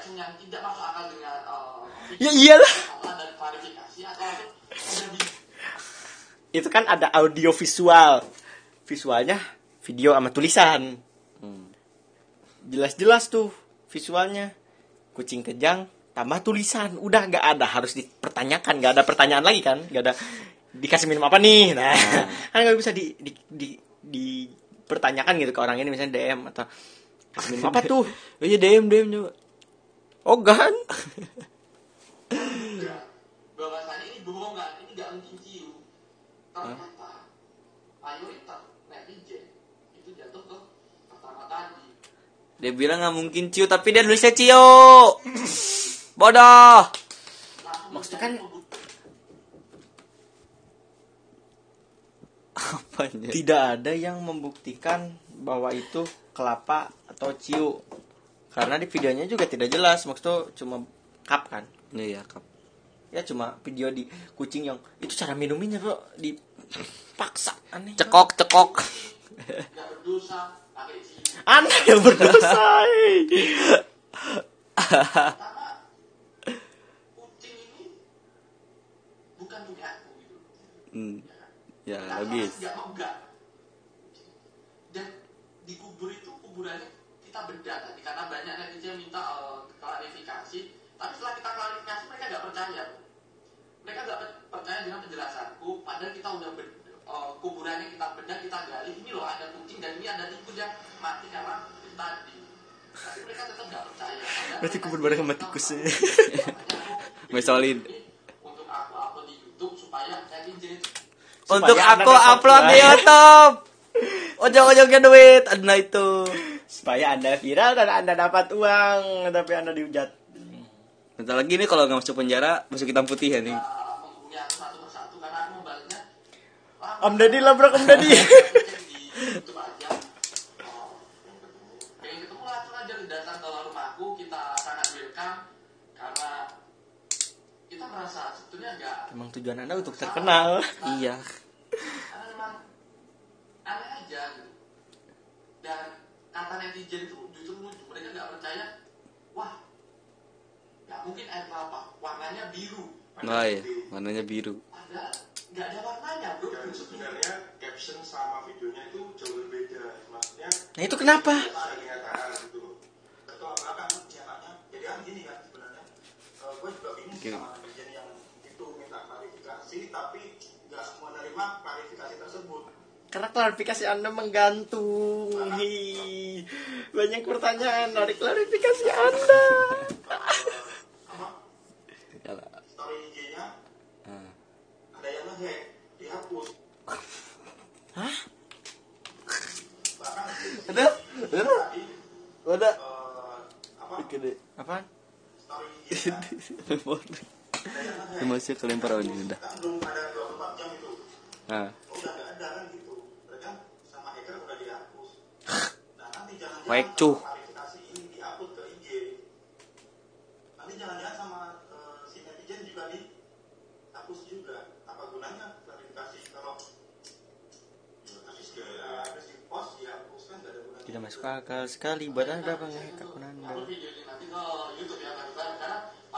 Speaker 5: ini ini yang tidak masuk akal dengan
Speaker 2: Ya iyalah. Itu kan ada audio visual. Visualnya video sama tulisan.
Speaker 1: Hmm.
Speaker 2: Jelas-jelas tuh visualnya. Kucing kejang tambah tulisan. Udah nggak ada harus dipertanyakan, nggak ada pertanyaan lagi kan? nggak ada dikasih minum apa nih? Nah, kan nggak bisa di, di, di, dipertanyakan gitu ke orang ini misalnya DM atau kasih minum apa tuh?
Speaker 1: Iya DM DM juga.
Speaker 2: Oh kan?
Speaker 5: bahwasannya ini bohongan ini nggak mungkin ciu ternyata itu jatuh ke pertama tadi
Speaker 1: Dia bilang nggak mungkin ciu, tapi dia nulisnya cio. Bodoh.
Speaker 2: Maksudnya kan-
Speaker 1: Apanya?
Speaker 2: Tidak ada yang membuktikan bahwa itu kelapa atau ciu. Karena di videonya juga tidak jelas, maksudnya cuma cup kan.
Speaker 1: Iya, kap.
Speaker 2: Ya cuma video di kucing yang itu cara minuminnya bro dipaksa aneh.
Speaker 1: Cekok, cekok.
Speaker 2: Anda yang berdosa. eh.
Speaker 5: gitu
Speaker 1: Hmm. Ya, logis.
Speaker 5: dan dikubur itu kuburannya kita bedah tadi karena banyak netizen minta eh, klarifikasi tapi setelah kita klarifikasi mereka nggak percaya mereka nggak per- percaya dengan penjelasanku padahal kita udah eh, kuburannya kita bedah kita gali ini loh ada kucing mati karena tadi tapi mereka tetap nggak percaya
Speaker 2: Berarti kubur bareng sama tikus.
Speaker 5: bikin ini untuk aku upload di YouTube supaya
Speaker 1: Untuk aku upload di. YouTube. Ojok-ojoknya duit, ada itu.
Speaker 2: Supaya Anda viral dan Anda dapat uang, tapi Anda dihujat.
Speaker 1: Bentar lagi nih kalau nggak masuk penjara, masuk hitam putih ya nih.
Speaker 5: membalasnya
Speaker 2: Om Deddy labrak Om Deddy.
Speaker 5: di YouTube aja oh, pengen ketemu langsung aja datang ke rumahku kita sangat welcome karena kita merasa sebetulnya enggak
Speaker 2: Emang tujuan Anda untuk terkenal.
Speaker 1: Iya.
Speaker 5: aneh aja gitu. Dan kata netizen itu justru lucu. Mereka nggak percaya. Wah nggak mungkin air kelapa warnanya biru.
Speaker 1: Oh iya, warnanya biru.
Speaker 5: padahal nggak ada warnanya bro.
Speaker 6: Dan sebenarnya caption sama videonya itu jauh berbeda. Maksudnya
Speaker 2: Nah itu kenapa?
Speaker 6: ada kenyataan gitu betul apa? Kan kenyataannya jadi kan gini kan sebenarnya Eh, gue juga bingung sama netizen yang klarifikasi tapi nggak menerima klarifikasi tersebut
Speaker 2: Karena klarifikasi Anda menggantung. Hi. Banyak pertanyaan dari klarifikasi Anda.
Speaker 6: story IG-nya
Speaker 1: Ah.
Speaker 6: ada yang ngehack dihapus
Speaker 2: Hah?
Speaker 6: bahkan
Speaker 2: Ada? Ada? Ada?
Speaker 6: eh, apa.
Speaker 2: Apaan?
Speaker 6: story IG-nya ada
Speaker 1: Masih kelempar oh, ini udah.
Speaker 6: belum ada 24 jam itu.
Speaker 1: Nah,
Speaker 6: Oh, udah ada kan gitu. Nah
Speaker 1: cuh.
Speaker 6: sama eh, kan ada
Speaker 2: Tidak masuk akal sekali. Buat anda apa ngehack akun anda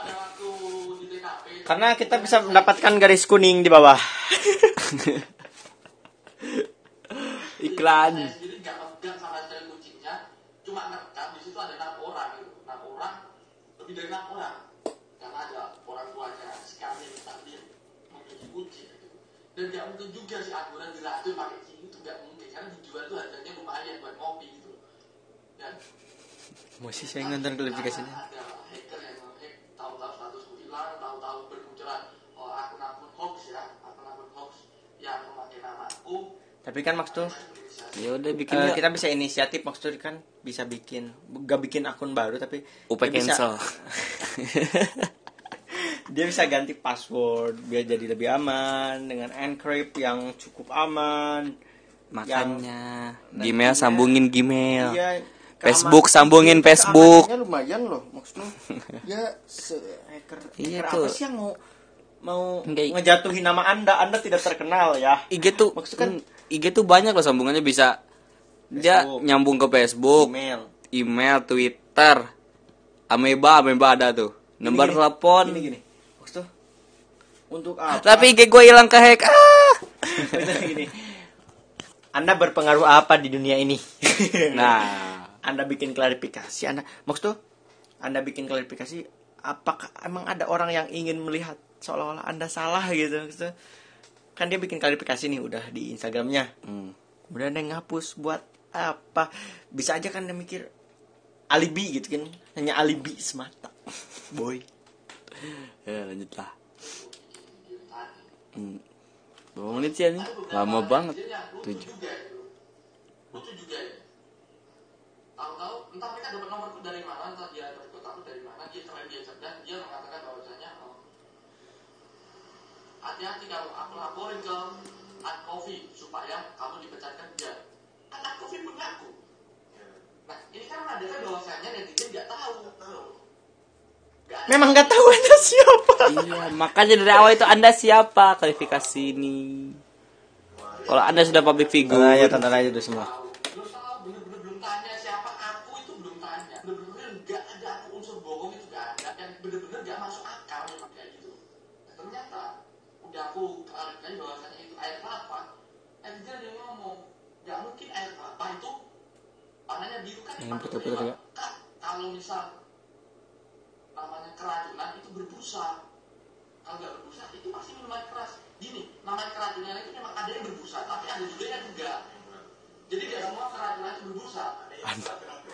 Speaker 5: Karena pada waktu di TKP
Speaker 2: karena kita bisa mendapatkan garis kuning di bawah.
Speaker 1: Iklan.
Speaker 5: saya sendiri nggak megang sama sekali kucingnya cuma ngerekam di situ ada enam orang gitu. Enam orang lebih dari enam orang karena ada orang tuanya si kami tadi mencuci kucing gitu. dan nggak mungkin juga si akuran diracun pakai kucing itu nggak mungkin. Karena dijual tuh harganya lumayan buat ngopi gitu. Dan
Speaker 2: masih saya nonton klarifikasinya.
Speaker 5: Ada hacker
Speaker 2: tapi kan maksud
Speaker 1: Ya udah bikin
Speaker 2: Eh,
Speaker 1: yuk.
Speaker 2: kita bisa inisiatif maksudnya kan bisa bikin gak bikin akun baru tapi
Speaker 1: UP
Speaker 2: dia bisa-
Speaker 1: cancel.
Speaker 2: dia bisa ganti password biar jadi lebih aman dengan encrypt yang cukup aman
Speaker 1: Makanya
Speaker 2: Yang-
Speaker 1: Gmail sambungin Gmail.
Speaker 2: Iya,
Speaker 1: Facebook sambungin Facebook.
Speaker 2: lumayan loh maksudnya ya se hacker,
Speaker 1: Iya
Speaker 2: hacker
Speaker 1: tuh.
Speaker 2: apa sih yang mau mau
Speaker 1: Nggak-
Speaker 2: ngejatuhin nama anda anda tidak terkenal ya
Speaker 1: IG tuh
Speaker 2: Maksudnya kan-
Speaker 1: IG tuh banyak loh sambungannya bisa dia
Speaker 2: Facebook.
Speaker 1: nyambung ke Facebook,
Speaker 2: email
Speaker 1: email, Twitter, Ameba, Ameba ada tuh. Nomor telepon.
Speaker 2: gini gini maksudnya untuk apa
Speaker 1: Tapi IG gue hilang ke hack. Ah.
Speaker 2: Gini anda berpengaruh apa di dunia ini
Speaker 1: Nah,
Speaker 2: anda bikin klarifikasi anda maksudnya anda bikin klarifikasi apakah emang ada orang yang ingin melihat seolah-olah anda salah gitu Maksudnya, kan dia bikin klarifikasi nih udah di instagramnya
Speaker 1: hmm.
Speaker 2: kemudian dia ngapus buat apa bisa aja kan dia mikir alibi gitu kan hanya alibi semata boy
Speaker 1: ya lanjutlah. Hmm. Berapa menit sih ini? Lama banget. Tujuh.
Speaker 5: juga itu lucu juga ya tahu-tahu entah mereka dapat nomorku dari mana entah dia dapat kontakku dari mana dia selain dia cerdas dia mengatakan bahwasanya hati-hati kalau aku laporin ke Ad Coffee supaya kamu dipecatkan dia. Kan Ad Coffee punya aku nah ini kan menandakan bahwasanya netizen nggak tahu. Ada.
Speaker 2: Memang nggak tahu anda siapa.
Speaker 1: Iya, makanya dari awal itu Anda siapa? Klarifikasi ini? Kalau Anda sudah public figure,
Speaker 2: Tanda aja tanda aja udah semua
Speaker 5: untuk
Speaker 1: ya.
Speaker 5: kalau misal namanya keracunan itu berbusa kalau nggak berbusa itu pasti minuman keras gini namanya keracunan itu memang ada yang berbusa tapi ada juga yang enggak jadi tidak semua keracunan itu berbusa
Speaker 6: ada yang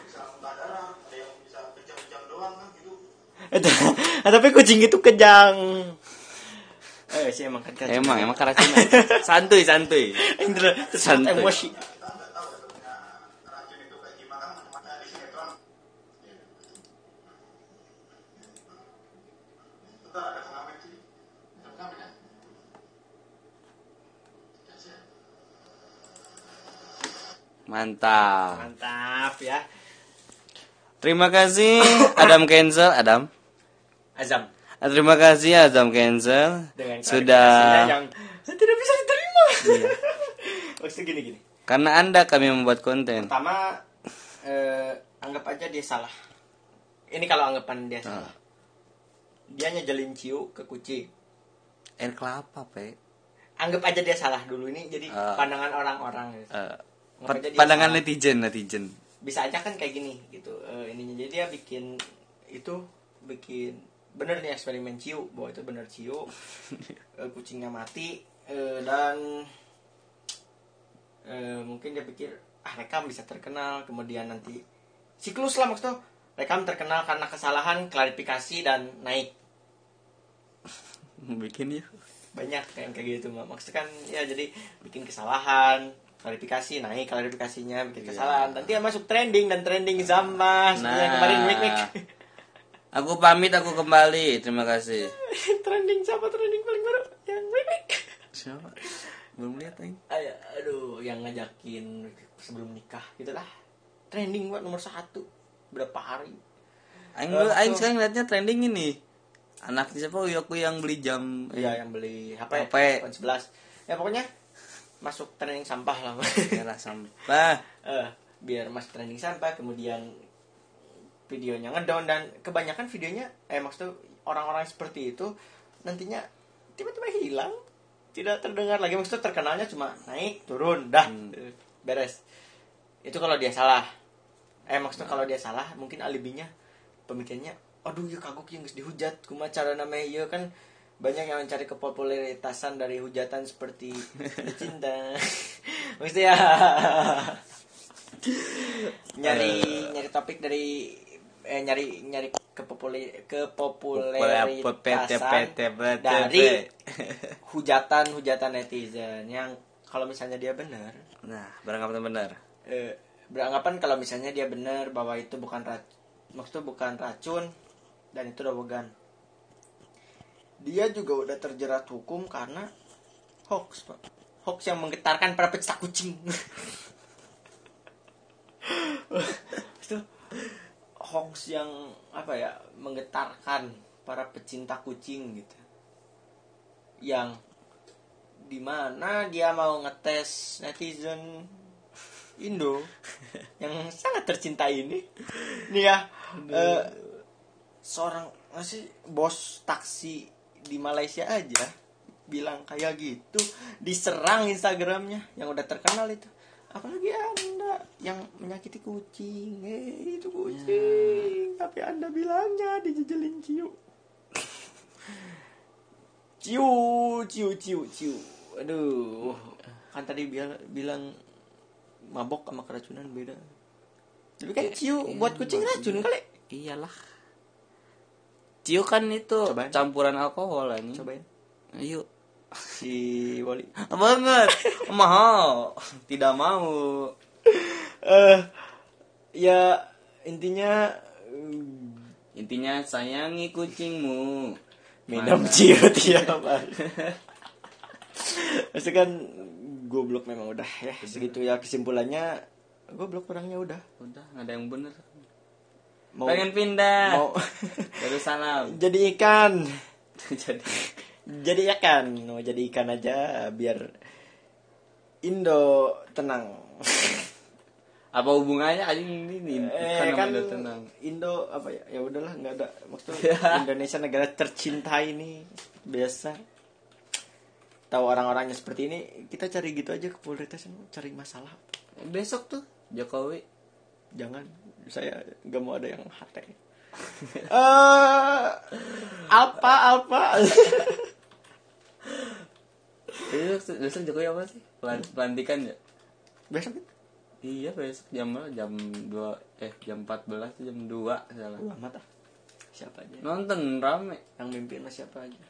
Speaker 6: bisa muntah darah ada yang bisa kejang-kejang doang kan gitu
Speaker 2: itu tapi kucing itu kejang eh sih emang kan kejang.
Speaker 1: emang emang keracunan. santuy santuy.
Speaker 2: Terus
Speaker 1: Santai.
Speaker 2: emosi
Speaker 6: kita nggak tahu sebetulnya racun itu kayak gimana kan ada di sinetron Bentar ada pengamen sih
Speaker 5: Ada pengamen ya? Ya, saya.
Speaker 1: Mantap.
Speaker 2: mantap ya
Speaker 1: Terima kasih Adam Cancel, Adam.
Speaker 2: azam
Speaker 1: Ah, Terima kasih Adam Cancel
Speaker 2: dengan
Speaker 1: sudah
Speaker 2: yang tidak bisa diterima
Speaker 1: Iya.
Speaker 2: maksudnya gini gini
Speaker 1: karena Anda kami membuat konten.
Speaker 2: pertama eh, anggap aja dia salah ini kalau anggapan dia salah dia nyejelin ciu ke kucing
Speaker 1: Air kelapa, Pe.
Speaker 2: anggap aja dia salah dulu ini jadi
Speaker 1: Ah.
Speaker 2: pandangan orang-orang gitu.
Speaker 1: Eh,
Speaker 2: Dia
Speaker 1: pandangan netizen, netizen.
Speaker 2: bisa aja kan kayak gini gitu Eh, ininya jadi dia bikin itu bikin bener nih eksperimen ciu bahwa itu bener ciu Eh, kucingnya mati Eh, dan eh, mungkin dia pikir ah rekam bisa terkenal kemudian nanti siklus lah maksudnya rekam terkenal karena kesalahan klarifikasi dan naik
Speaker 1: Bikin ya.
Speaker 2: banyak kayak kayak gitu Mak. maksudnya kan ya jadi bikin kesalahan klarifikasi naik klarifikasinya bikin
Speaker 1: Iya.
Speaker 2: kesalahan nanti ya masuk trending dan trending sama seperti yang kemarin wik wik
Speaker 1: Aku pamit, aku kembali. Terima kasih.
Speaker 2: trending siapa trending paling baru yang wik wik
Speaker 1: Siapa? Belum lihat aing.
Speaker 2: Ayo, aduh yang ngajakin sebelum nikah gitu lah trending buat nomor satu berapa hari
Speaker 1: Aing,
Speaker 2: Eh,
Speaker 1: aing sekarang liatnya trending ini. Anak siapa Uyoku yang beli jam
Speaker 2: Iya yang beli HP,
Speaker 1: HP.
Speaker 2: iPhone 11 ya pokoknya masuk trending sampah lah
Speaker 1: merah sampah.
Speaker 2: Eh, biar masuk trending sampah kemudian videonya ngedown dan kebanyakan videonya eh maksudnya orang-orang seperti itu nantinya tiba-tiba hilang tidak terdengar lagi. Maksudnya terkenalnya cuma naik turun dah beres. Itu kalau dia salah. Eh maksudnya kalau dia salah mungkin alibinya pemikirannya aduh ya kagok yang dihujat kuma cara namanya ya kan banyak yang mencari kepopuleritasan dari hujatan seperti cinta maksudnya nyari nyari topik dari eh nyari nyari kepopuler kepopuleritasan dari hujatan-hujatan netizen yang kalau misalnya dia benar.
Speaker 1: Nah, beranggapan benar.
Speaker 2: eh, beranggapan kalau misalnya dia benar bahwa itu bukan racun maksudnya bukan racun dan itu dobogan dia juga udah terjerat hukum karena hoax pak. Hoax yang menggetarkan para pecinta kucing. Itu hoax yang apa ya menggetarkan para pecinta kucing gitu. Yang di mana dia mau ngetes netizen Indo yang sangat tercinta ini. Nih ya eh, seorang masih bos taksi di Malaysia aja bilang kayak gitu diserang Instagramnya yang udah terkenal itu. Apalagi anda yang menyakiti kucing. Eh itu kucing. Tapi anda bilangnya dijejelin ciu. Ciu ciu ciu ciu. Aduh. Kan tadi bilang bilang mabok sama keracunan beda. Tapi kan ciu buat kucing racun kali.
Speaker 1: Iyalah. Ciu kan itu
Speaker 2: Cobain.
Speaker 1: campuran alkohol ini.
Speaker 2: cobain
Speaker 1: Ayo.
Speaker 2: si Wali
Speaker 1: Banget. Mahal. Tidak mau.
Speaker 2: eh ya intinya
Speaker 1: Intinya sayangi kucingmu.
Speaker 2: minum ciu tiap hari Maksudnya kan goblok memang udah ya segitu ya kesimpulannya goblok orangnya udah
Speaker 1: Udah, nggak ada yang bener.
Speaker 2: Mau
Speaker 1: Pengen pindah.
Speaker 2: mau
Speaker 1: Darussalam.
Speaker 2: jadi ikan.
Speaker 1: Jadi
Speaker 2: jadi ikan. Mau jadi ikan aja biar Indo tenang.
Speaker 1: Apa hubungannya anjing ini?
Speaker 2: Eh, kan
Speaker 1: udah tenang.
Speaker 2: Indo apa ya? Ya udahlah nggak ada. Maksudnya Indonesia negara tercinta ini biasa. Tahu orang-orangnya seperti ini kita cari gitu aja kepolitesen cari masalah.
Speaker 1: Besok tuh Jokowi
Speaker 2: jangan saya nggak mau ada yang hate eh apa apa
Speaker 1: besok, besok Jokowi apa sih? Pelan, pelantikan ya?
Speaker 2: besok
Speaker 1: Iya besok jam berapa? Jam 2 eh jam 14 jam 2 salah.
Speaker 2: Wah, mata siapa aja
Speaker 1: Nonton rame.
Speaker 2: yang mimpin siapa aja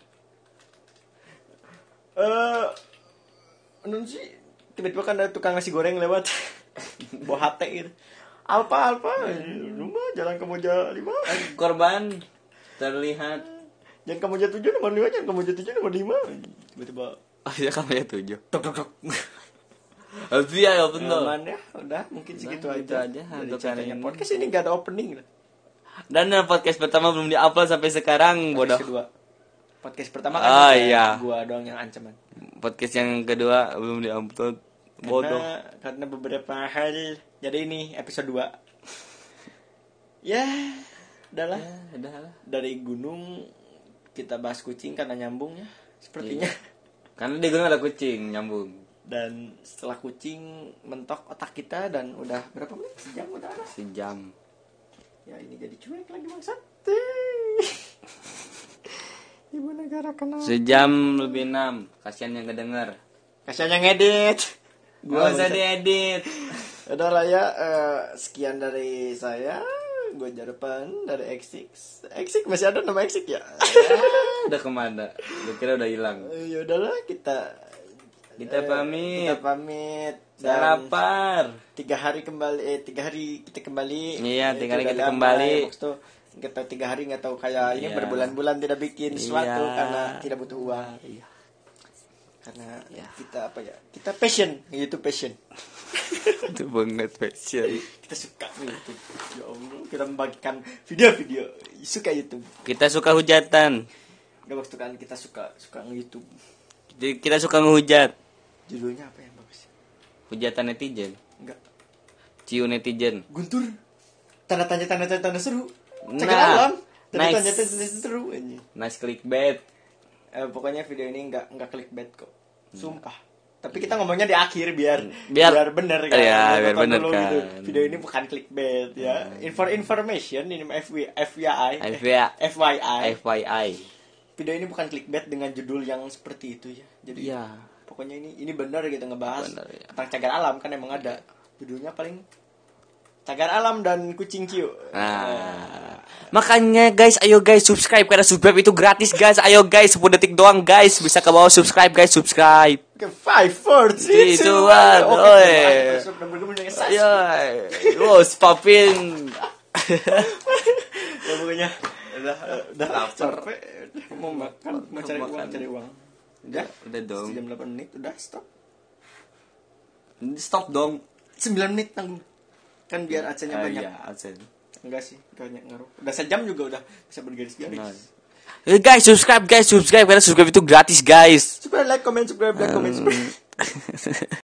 Speaker 2: eh non sih tiba-tiba kan ada tukang nasi goreng lewat bawa hate gitu Alpa Alpa rumah jalan Kemoja lima.
Speaker 1: Korban terlihat.
Speaker 2: Jangan Kemoja tujuh nomor lima jangan Kemoja tujuh nomor lima. Tiba-tiba
Speaker 1: Oh ya tujuh.
Speaker 2: Tok tok tok.
Speaker 1: Habis ya betul.
Speaker 2: Aman ya udah mungkin segitu aja,
Speaker 1: gitu aja. untuk
Speaker 2: ceritanya
Speaker 1: hari ini.
Speaker 2: podcast ini gak ada opening lah.
Speaker 1: Dan yang podcast pertama belum diupload sampai sekarang bodoh.
Speaker 2: podcast kedua. Podcast pertama kan ada
Speaker 1: iya.
Speaker 2: gua doang yang ancaman.
Speaker 1: Podcast yang kedua belum diupload Bodoh.
Speaker 2: Karena, karena beberapa hal jadi ini episode 2 ya udahlah.
Speaker 1: Ya
Speaker 2: dari gunung kita bahas kucing karena nyambung ya sepertinya.
Speaker 1: Karena di gunung ada kucing nyambung.
Speaker 2: Dan setelah kucing mentok otak kita dan udah berapa menit? Sejam udah ada.
Speaker 1: Sejam.
Speaker 2: Ya ini jadi cuek lagi bangsat. Ibu negara kenal
Speaker 1: Sejam lebih enam. Kasihan yang kedenger.
Speaker 2: Kasihan yang edit
Speaker 1: Gua usah
Speaker 2: bangsat.
Speaker 1: diedit
Speaker 2: Udah lah ya, eh, sekian dari saya. Gue Jarpan dari X6. X6 masih ada nama X6 ya?
Speaker 1: Ah, Udah ke mana Gue kira udah hilang
Speaker 2: Eh, ya udahlah kita
Speaker 1: Kita
Speaker 2: eh,
Speaker 1: pamit.
Speaker 2: Kita pamit.
Speaker 1: Saya
Speaker 2: Dan
Speaker 1: lapar
Speaker 2: Tiga hari kembali, eh tiga hari kita kembali.
Speaker 1: Iya, tiga hari kita kembali.
Speaker 2: nggak tahu tiga hari nggak tahu kayak ini
Speaker 1: Iya.
Speaker 2: berbulan-bulan tidak bikin sesuatu
Speaker 1: Iya.
Speaker 2: karena tidak butuh uang.
Speaker 1: Iya.
Speaker 2: Karena
Speaker 1: Iya.
Speaker 2: kita apa ya? Kita passion, itu passion.
Speaker 1: Itu banget fashion
Speaker 2: kita suka YouTube. Ya Allah, kita membagikan video-video suka YouTube.
Speaker 1: Kita suka hujatan
Speaker 2: Gak waktu kan kita suka suka nge-youtube
Speaker 1: Jadi Kita suka ngehujat
Speaker 2: Judulnya apa yang bagus?
Speaker 1: Hujatan netizen
Speaker 2: Enggak
Speaker 1: Ciu netizen.
Speaker 2: Guntur. Tanda tanya tanda tanya tanda seru. Cagar
Speaker 1: Nah,
Speaker 2: alam. Tanda
Speaker 1: nice.
Speaker 2: tanya tanda tanda seru anjing.
Speaker 1: Nice clickbait.
Speaker 2: Eh, pokoknya video ini nggak nggak clickbait kok. Sumpah. Tapi kita ngomongnya di akhir biar
Speaker 1: Biar-
Speaker 2: bener kan.
Speaker 1: Iya,
Speaker 2: Nonton
Speaker 1: biar bener
Speaker 2: dulu
Speaker 1: kan.
Speaker 2: gitu. Video ini bukan clickbait ya. For information ini FW, FYI.
Speaker 1: FYI.
Speaker 2: FYI.
Speaker 1: FYI.
Speaker 2: Video ini bukan clickbait dengan judul yang seperti itu ya. Jadi
Speaker 1: Iya.
Speaker 2: pokoknya ini ini benar kita ngebahas
Speaker 1: Bener, ya.
Speaker 2: tentang cagar alam kan emang ada. Judulnya paling cagar alam dan kucing ciu.
Speaker 1: Nah, makanya guys, ayo guys subscribe karena subscribe itu gratis guys. Ayo guys, 10 detik doang guys. Bisa ke bawah subscribe guys, subscribe.
Speaker 2: Oke, five, four, three,
Speaker 1: Three,
Speaker 2: two,
Speaker 1: two,
Speaker 2: one.
Speaker 1: one.
Speaker 2: Oke.
Speaker 1: Ayo. Wow, spapin.
Speaker 2: Ya pokoknya udah udah capek mau makan mau cari uang cari uang. Udah,
Speaker 1: Udah dong.
Speaker 2: jam 8 menit udah stop.
Speaker 1: Stop dong.
Speaker 2: 9 menit tanggung. Kan biar AC-nya
Speaker 1: Ah,
Speaker 2: banyak.
Speaker 1: iya.
Speaker 2: Enggak sih, banyak ngaruh. Udah sejam juga udah bisa bergaris-garis.
Speaker 1: Nah. Eh, guys, subscribe guys, subscribe karena subscribe itu gratis guys.
Speaker 2: Subscribe, like, comment, subscribe, like, comment, subscribe.